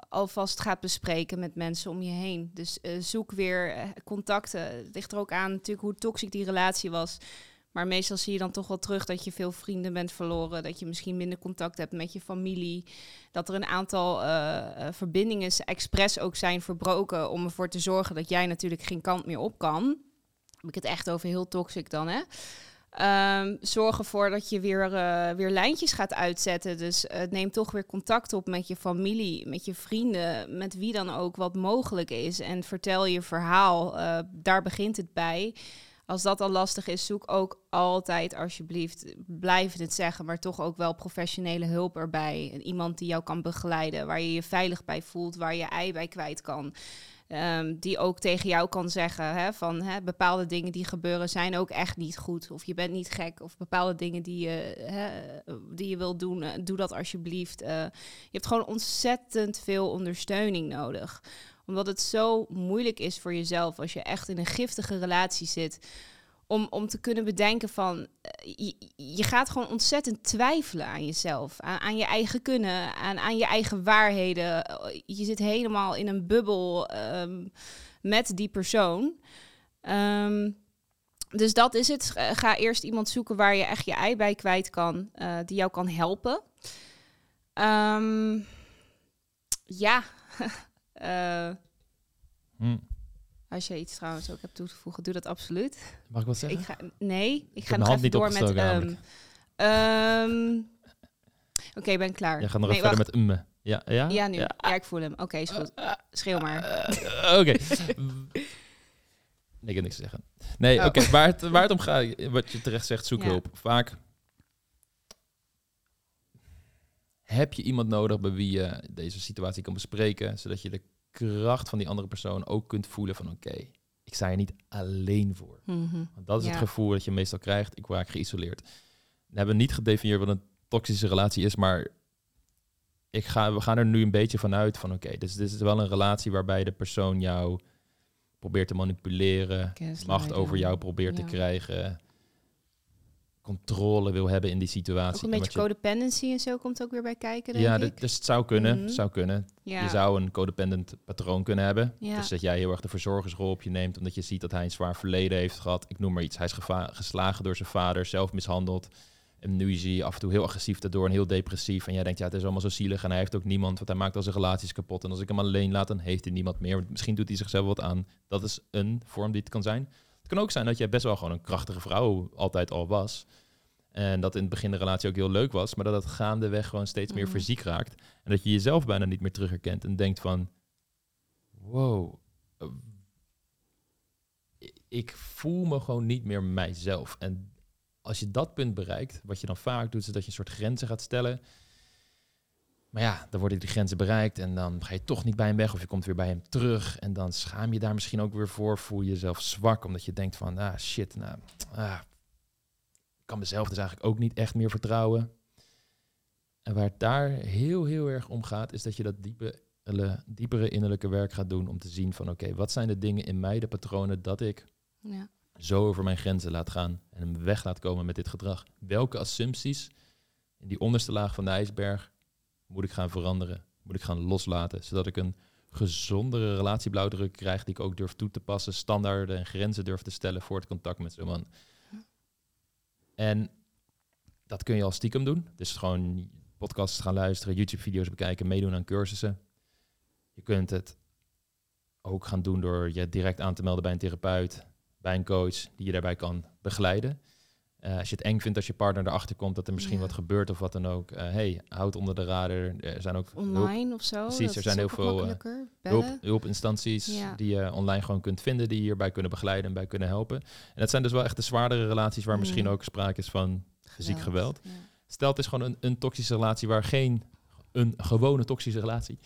alvast gaat bespreken met mensen om je heen. Dus zoek weer contacten. Het ligt er ook aan natuurlijk hoe toxisch die relatie was. Maar meestal zie je dan toch wel terug dat je veel vrienden bent verloren. Dat je misschien minder contact hebt met je familie. Dat er een aantal uh, verbindingen expres ook zijn verbroken. Om ervoor te zorgen dat jij natuurlijk geen kant meer op kan. Heb ik het echt over heel toxic dan, hè? Um, zorg ervoor dat je weer, uh, weer lijntjes gaat uitzetten. Dus neem toch weer contact op met je familie, met je vrienden, met wie dan ook wat mogelijk is. En vertel je verhaal. Daar begint het bij als dat al lastig is, zoek ook altijd alsjeblieft, blijf het zeggen, maar toch ook wel professionele hulp erbij. Iemand die jou kan begeleiden, waar je je veilig bij voelt, waar je ei bij kwijt kan. Um, die ook tegen jou kan zeggen hè, van hè, bepaalde dingen die gebeuren zijn ook echt niet goed. Of je bent niet gek. Of bepaalde dingen die je, hè, die je wilt doen, uh, doe dat alsjeblieft. Uh, je hebt gewoon ontzettend veel ondersteuning nodig omdat het zo moeilijk is voor jezelf als je echt in een giftige relatie zit. Om, om te kunnen bedenken van, eh, je, je gaat gewoon ontzettend twijfelen aan jezelf, aan, aan je eigen kunnen, aan, aan je eigen waarheden. Je zit helemaal in een bubbel um, met die persoon. Um, dus dat is het. Ga eerst iemand zoeken waar je echt je ei bij kwijt kan, die jou kan helpen. Um, ja, Uh, Als je iets trouwens ook hebt toe te voegen, doe dat absoluut. Mag ik wat zeggen? Ik ga, nee, ik, ga nog even door met... Um, um, Oké, okay, ben klaar. Je gaat nog nee, even verder met um. Ja, ja? Ja, nu. Ja, ja ik voel hem. Oké, okay, is goed. Schreeuw maar. Uh, oké. nee, ik heb niks te zeggen. Nee, oh. oké. Okay, waar, waar het om gaat, wat je terecht zegt, zoek hulp. Vaak heb je iemand nodig bij wie je deze situatie kan bespreken, zodat je de kracht van die andere persoon ook kunt voelen van oké, ik sta er niet alleen voor. Mhm. Want dat is het gevoel dat je meestal krijgt, ik raak geïsoleerd. We hebben niet gedefinieerd wat een toxische relatie is, maar ik ga, we gaan er nu een beetje vanuit van oké, dus dit is wel een relatie waarbij de persoon jou probeert te manipuleren, macht over jou probeert te krijgen, controle wil hebben in die situatie. Ook een En beetje codependency en zo komt ook weer bij kijken, denk ja, ik. dus het zou kunnen, Mhm. zou kunnen. ja. Je zou een codependent patroon kunnen hebben. Ja. Dus dat jij heel erg de verzorgersrol op je neemt, omdat je ziet dat hij een zwaar verleden heeft gehad. Ik noem maar iets. Hij is geslagen door zijn vader, zelf mishandeld. En nu is hij af en toe heel agressief daardoor en heel depressief. En jij denkt, ja, het is allemaal zo zielig. En hij heeft ook niemand, want hij maakt al zijn relaties kapot. En als ik hem alleen laat, dan heeft hij niemand meer. Want misschien doet hij zichzelf wat aan. Dat is een vorm die het kan zijn. Het kan ook zijn dat jij best wel gewoon een krachtige vrouw altijd al was. En dat in het begin de relatie ook heel leuk was. Maar dat het gaandeweg gewoon steeds meer Mhm. fysiek raakt. En dat je jezelf bijna niet meer terug herkent. En denkt van, wow, eh, ik voel me gewoon niet meer mijzelf. En als je dat punt bereikt, wat je dan vaak doet, is dat je een soort grenzen gaat stellen. Maar ja, dan worden die grenzen bereikt en dan ga je toch niet bij hem weg of je komt weer bij hem terug. En dan schaam je daar misschien ook weer voor, voel je jezelf zwak, omdat je denkt van, ah shit, nou, ah, ik kan mezelf dus eigenlijk ook niet echt meer vertrouwen. En waar het daar heel, heel erg om gaat, is dat je dat diepe, diepere innerlijke werk gaat doen om te zien van, oké, wat zijn de dingen in mij, de patronen, dat ik Ja. zo over mijn grenzen laat gaan en hem weg laat komen met dit gedrag. Welke assumpties in die onderste laag van de ijsberg moet ik gaan veranderen? Moet ik gaan loslaten, zodat ik een gezondere relatieblauwdruk krijg die ik ook durf toe te passen, standaarden en grenzen durf te stellen voor het contact met zo'n man. En dat kun je al stiekem doen. Dus gewoon podcasts gaan luisteren, YouTube-video's bekijken, meedoen aan cursussen. Je kunt het ook gaan doen door je direct aan te melden bij een therapeut, bij een coach die je daarbij kan begeleiden. Eh, als je het eng vindt als je partner erachter komt dat er misschien Ja. wat gebeurt of wat dan ook. eh hey, houd onder de radar. Er zijn ook hulp, Online of zo. Precies, er zijn heel veel, eh, hulp, hulpinstanties Ja. die je online gewoon kunt vinden, die je hierbij kunnen begeleiden en bij kunnen helpen. En dat zijn dus wel echt de zwaardere relaties waar misschien Mhm. ook sprake is van fysiek geweld. Ja. Stel, het is gewoon een, een toxische relatie waar geen, een gewone toxische relatie,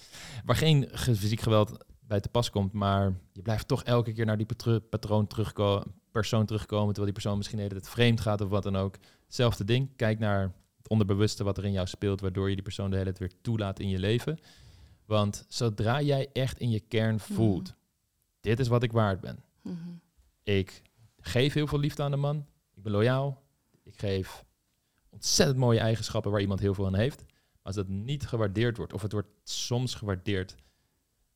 waar geen ge- fysiek geweld bij te pas komt, maar je blijft toch elke keer naar die patro- patroon terugkomen, persoon terugkomen, terwijl die persoon misschien tijd vreemd gaat of wat dan ook. Hetzelfde ding, kijk naar het onderbewuste wat er in jou speelt, waardoor je die persoon de hele tijd weer toelaat in je leven. Want zodra jij echt in je kern voelt, dit is wat ik waard ben. Mhm. Ik geef heel veel liefde aan de man. Ik ben loyaal. Ik geef ontzettend mooie eigenschappen waar iemand heel veel aan heeft. Maar als dat niet gewaardeerd wordt, of het wordt soms gewaardeerd,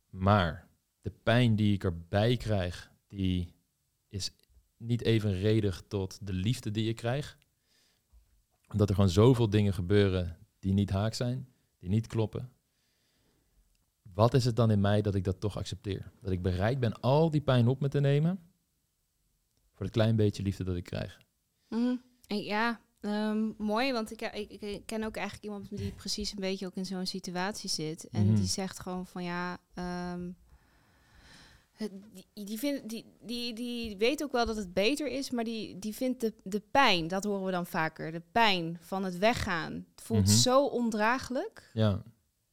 maar de pijn die ik erbij krijg, die is niet evenredig tot de liefde die ik krijg. Omdat er gewoon zoveel dingen gebeuren die niet haak zijn, die niet kloppen. Wat is het dan in mij dat ik dat toch accepteer? Dat ik bereid ben al die pijn op me te nemen voor het klein beetje liefde dat ik krijg. Mhm. Ja, ehm, mooi, want ik, ik, ik ken ook eigenlijk iemand die precies een beetje ook in zo'n situatie zit. En Mhm. die zegt gewoon van ja, ehm, die, die, vindt, die, die, die weet ook wel dat het beter is, maar die, die vindt de, de pijn, dat horen we dan vaker, de pijn van het weggaan. Het voelt Mhm. zo ondraaglijk Ja,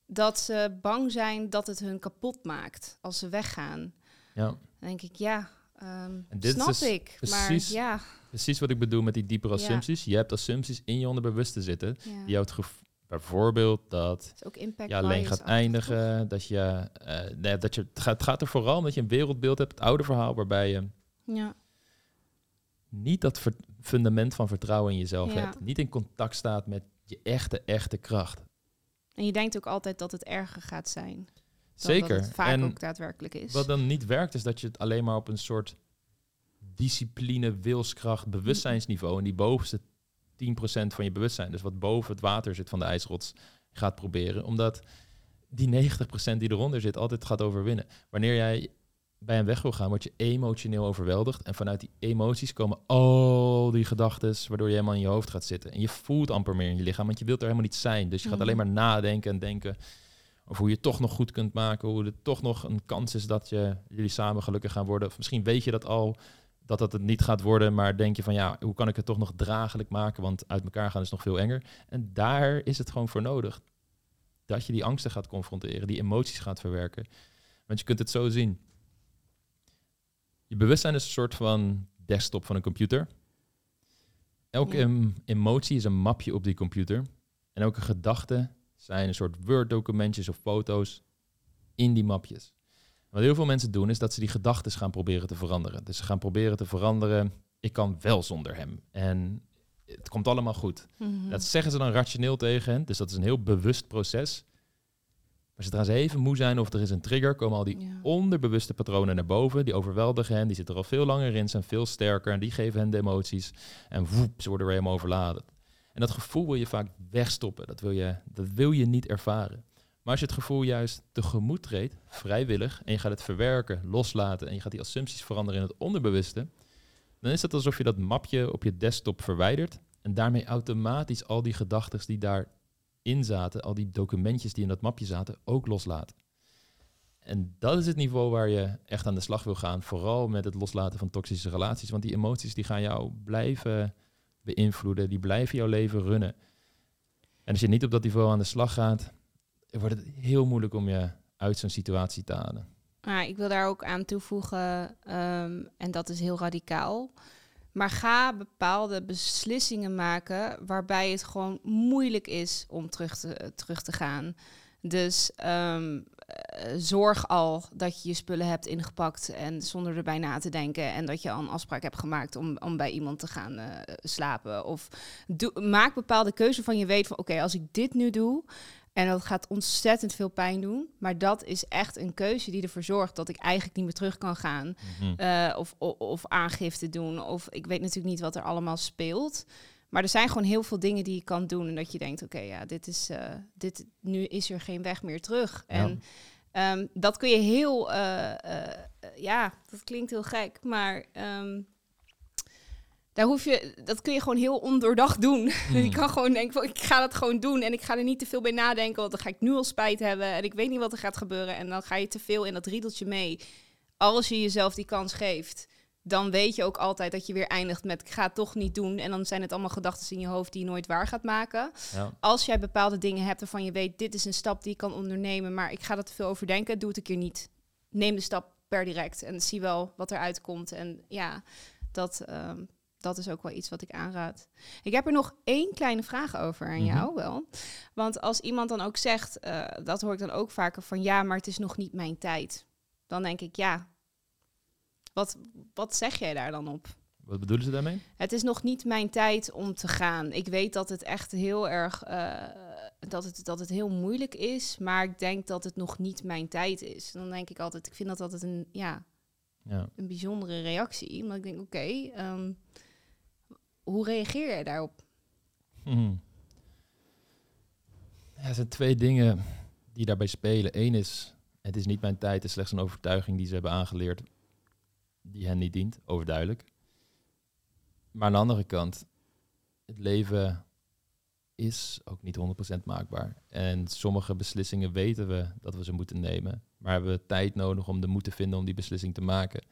dat ze bang zijn dat het hun kapot maakt als ze weggaan. ja. Dan denk ik, ja, En dit is snap dus ik. precies- Maar ja, precies wat ik bedoel met die diepere Ja. assumpties. Je hebt assumpties in je onderbewuste zitten. Die jou het gev- bijvoorbeeld dat ook impact je alleen gaat eindigen. Dat je, eh, nee, dat je, het, gaat, het gaat er vooral om dat je een wereldbeeld hebt, het oude verhaal, waarbij je? Ja. niet dat ver- fundament van vertrouwen in jezelf Ja. hebt. Niet in contact staat met je echte, echte kracht. En je denkt ook altijd dat het erger gaat zijn. Zeker. Dat het vaak en ook daadwerkelijk is. Wat dan niet werkt, is dat je het alleen maar op een soort discipline, wilskracht, bewustzijnsniveau, en die bovenste 10% van je bewustzijn, dus wat boven het water zit van de ijsrots, gaat proberen. Omdat die 90% die eronder zit, altijd gaat overwinnen. Wanneer jij bij een weg wil gaan, word je emotioneel overweldigd. En vanuit die emoties komen al die gedachten, waardoor je helemaal in je hoofd gaat zitten. En je voelt amper meer in je lichaam, want je wilt er helemaal niet zijn. Dus je gaat Mhm. alleen maar nadenken en denken over hoe je het toch nog goed kunt maken, hoe er toch nog een kans is dat je, jullie samen gelukkig gaan worden. Of misschien weet je dat al, dat dat het niet gaat worden, maar denk je van ja, hoe kan ik het toch nog draaglijk maken, want uit elkaar gaan is nog veel enger. En daar is het gewoon voor nodig. Dat je die angsten gaat confronteren, die emoties gaat verwerken. Want je kunt het zo zien. Je bewustzijn is een soort van desktop van een computer. Elke em- emotie is een mapje op die computer. En elke gedachte zijn een soort Word-documentjes of foto's in die mapjes. Wat heel veel mensen doen, is dat ze die gedachten gaan proberen te veranderen. Dus ze gaan proberen te veranderen, ik kan wel zonder hem. En het komt allemaal goed. Mhm. Dat zeggen ze dan rationeel tegen hen. Dus dat is een heel bewust proces. Maar zodra ze even moe zijn of er is een trigger, komen al die Ja. onderbewuste patronen naar boven. Die overweldigen hen, die zitten er al veel langer in, zijn veel sterker. En die geven hen de emoties. En woep, ze worden weer helemaal overladen. En dat gevoel wil je vaak wegstoppen. Dat wil je, dat wil je niet ervaren. Maar als je het gevoel juist tegemoet treedt, vrijwillig, en je gaat het verwerken, loslaten en je gaat die assumpties veranderen in het onderbewuste, dan is het alsof je dat mapje op je desktop verwijdert en daarmee automatisch al die gedachten die daarin zaten, al die documentjes die in dat mapje zaten, ook loslaat. En dat is het niveau waar je echt aan de slag wil gaan, vooral met het loslaten van toxische relaties, want die emoties die gaan jou blijven beïnvloeden, die blijven jouw leven runnen. En als je niet op dat niveau aan de slag gaat, wordt het heel moeilijk om je uit zo'n situatie te halen. Ik wil daar ook aan toevoegen, ehm, en dat is heel radicaal. Maar ga bepaalde beslissingen maken waarbij het gewoon moeilijk is om terug te, terug te gaan. Dus ehm, eh, zorg al dat je je spullen hebt ingepakt en zonder erbij na te denken. En dat je al een afspraak hebt gemaakt om, om bij iemand te gaan eh, slapen. Of maak bepaalde keuzes van je weet van oké, als ik dit nu doe. En dat gaat ontzettend veel pijn doen. Maar dat is echt een keuze die ervoor zorgt dat ik eigenlijk niet meer terug kan gaan. Eh, of, of, of aangifte doen. Of ik weet natuurlijk niet wat er allemaal speelt. Maar er zijn gewoon heel veel dingen die je kan doen. En dat je denkt, oké, ja, dit is, eh, dit, nu is er geen weg meer terug. Ja. En ehm, dat kun je heel, eh, ja, dat klinkt heel gek. Maar ehm, daar hoef je, dat kun je gewoon heel ondoordacht doen. Mm. je kan gewoon denken, van, ik ga dat gewoon doen. En ik ga er niet te veel bij nadenken, want dan ga ik nu al spijt hebben. En ik weet niet wat er gaat gebeuren. En dan ga je te veel in dat riedeltje mee. Als je jezelf die kans geeft, dan weet je ook altijd dat je weer eindigt met ik ga het toch niet doen. En dan zijn het allemaal gedachten in je hoofd die je nooit waar gaat maken. Ja. Als jij bepaalde dingen hebt waarvan je weet, dit is een stap die ik kan ondernemen, maar ik ga er te veel over denken, doe het een keer niet. Neem de stap per direct en zie wel wat eruit komt. En ja, dat, ehm, dat is ook wel iets wat ik aanraad. Ik heb er nog één kleine vraag over aan Mhm. jou wel. Want als iemand dan ook zegt, eh, dat hoor ik dan ook vaker van ja, maar het is nog niet mijn tijd. Dan denk ik, ja, wat, wat zeg jij daar dan op? Wat bedoelen ze daarmee? Het is nog niet mijn tijd om te gaan. Ik weet dat het echt heel erg eh, dat, het, dat het heel moeilijk is, maar ik denk dat het nog niet mijn tijd is. Dan denk ik altijd, ik vind dat altijd een, ja, Ja. een bijzondere reactie. Maar ik denk, oké, ehm, hoe reageer jij daarop? Mhm. Er zijn twee dingen die daarbij spelen. Eén is, het is niet mijn tijd, het is slechts een overtuiging die ze hebben aangeleerd die hen niet dient, overduidelijk. Maar aan de andere kant, het leven is ook niet 100% maakbaar. En sommige beslissingen weten we dat we ze moeten nemen, maar hebben we tijd nodig om de moed te vinden om die beslissing te maken.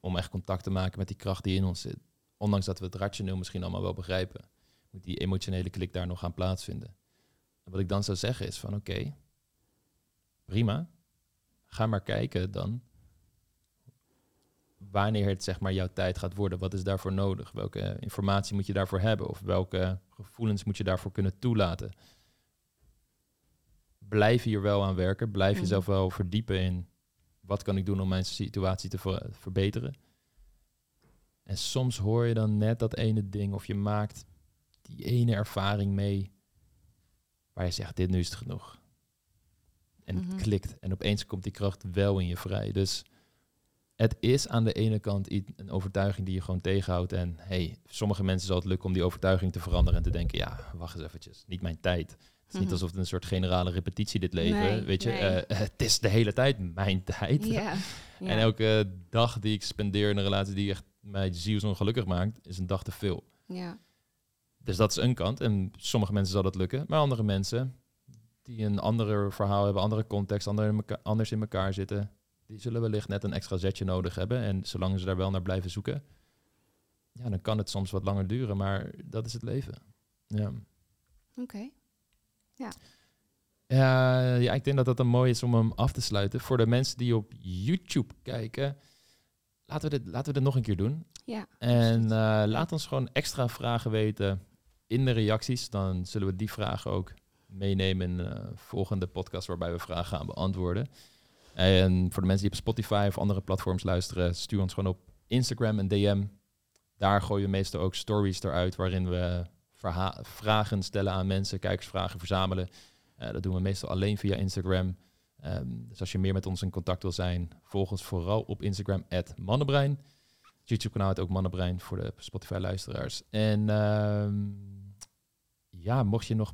Om echt contact te maken met die kracht die in ons zit. Ondanks dat we het rationeel misschien allemaal wel begrijpen moet die emotionele klik daar nog gaan plaatsvinden. En wat ik dan zou zeggen is van oké, prima, ga maar kijken dan wanneer het zeg maar jouw tijd gaat worden. Wat is daarvoor nodig? Welke informatie moet je daarvoor hebben? Of welke gevoelens moet je daarvoor kunnen toelaten? Blijf hier wel aan werken. Blijf Mhm. jezelf wel verdiepen in wat kan ik doen om mijn situatie te ver- verbeteren. En soms hoor je dan net dat ene ding of je maakt die ene ervaring mee waar je zegt, dit nu is het genoeg. En Mhm. het klikt en opeens komt die kracht wel in je vrij. Dus het is aan de ene kant iets- een overtuiging die je gewoon tegenhoudt. En hey, sommige mensen zal het lukken om die overtuiging te veranderen en te denken, ja, wacht eens eventjes, niet mijn tijd. Het is niet Mhm. alsof het een soort generale repetitie dit leven. Nee, weet je, nee. Eh, het is de hele tijd mijn tijd. Ja. ja. En elke dag die ik spendeer in een relatie die echt mij zielsongelukkig maakt, is een dag te veel. ja. Dus dat is een kant. En sommige mensen zal dat lukken. Maar andere mensen die een ander verhaal hebben, andere context, in meka- anders in elkaar zitten, die zullen wellicht net een extra zetje nodig hebben. En zolang ze daar wel naar blijven zoeken, ja, dan kan het soms wat langer duren. Maar dat is het leven. Ja. Oké. Ja, ja, ik denk dat dat een mooi is om hem af te sluiten. Voor de mensen die op YouTube kijken, laten we dit, laten we dit nog een keer doen. Ja. En eh, laat ons gewoon extra vragen weten in de reacties. Dan zullen we die vragen ook meenemen in uh, volgende podcast waarbij we vragen gaan beantwoorden. En voor de mensen die op Spotify of andere platforms luisteren, stuur ons gewoon op Instagram een DM. Daar gooien we meestal ook stories eruit waarin we vragen stellen aan mensen, kijkersvragen verzamelen. Uh, dat doen we meestal alleen via Instagram. Um, dus als je meer met ons in contact wil zijn, volg ons vooral op Instagram, Mannenbrein. YouTube-kanaal het ook Mannenbrein voor de Spotify-luisteraars. En um, ja, mocht je nog...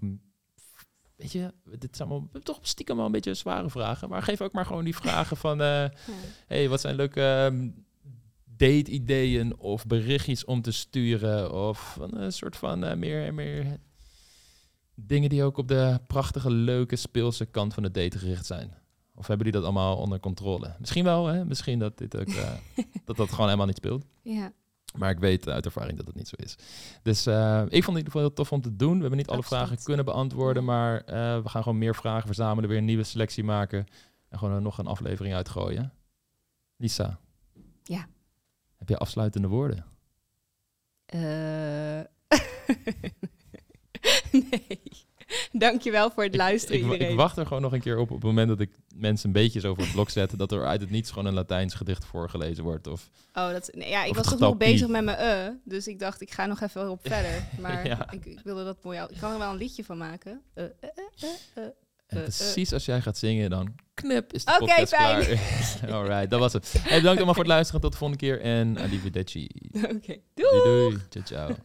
Weet je, dit zijn allemaal, toch stiekem wel een beetje zware vragen. Maar geef ook maar gewoon die vragen van... Uh, hey, wat zijn leuke um, date-ideeën of berichtjes om te sturen? Of een soort van uh, meer, meer dingen die ook op de prachtige, leuke, speelse kant van de date gericht zijn? Of hebben die dat allemaal onder controle? Misschien wel, hè? Misschien dat dit ook, uh, dat dat gewoon helemaal niet speelt. Ja. Maar ik weet uit ervaring dat het niet zo is. Dus uh, ik vond het in ieder geval heel tof om te doen. We hebben niet alle vragen kunnen beantwoorden, maar uh, we gaan gewoon meer vragen verzamelen, weer een nieuwe selectie maken en gewoon nog een aflevering uitgooien. Lisa. Ja. Heb je afsluitende woorden? nee. Dankjewel voor het luisteren ik, iedereen. Ik wacht er gewoon nog een keer op op het moment dat ik mensen een beetje zo voor het blok zet, dat er uit het niets gewoon een Latijns gedicht voorgelezen wordt. Of, oh, dat, nee, ja, ik was toch nog bezig met mijn uh, dus ik dacht ik ga nog even op verder. Maar ja. ik, ik, wilde dat mooi. Ik kan er wel een liedje van maken. Uh, uh, en precies als jij gaat zingen, dan knip is de okay, podcast fijn. klaar. Alright, dat was het. Hey, bedankt allemaal voor het luisteren. Tot de volgende keer en arrivederci. Oké, okay. doei. doei. Ciao, ciao.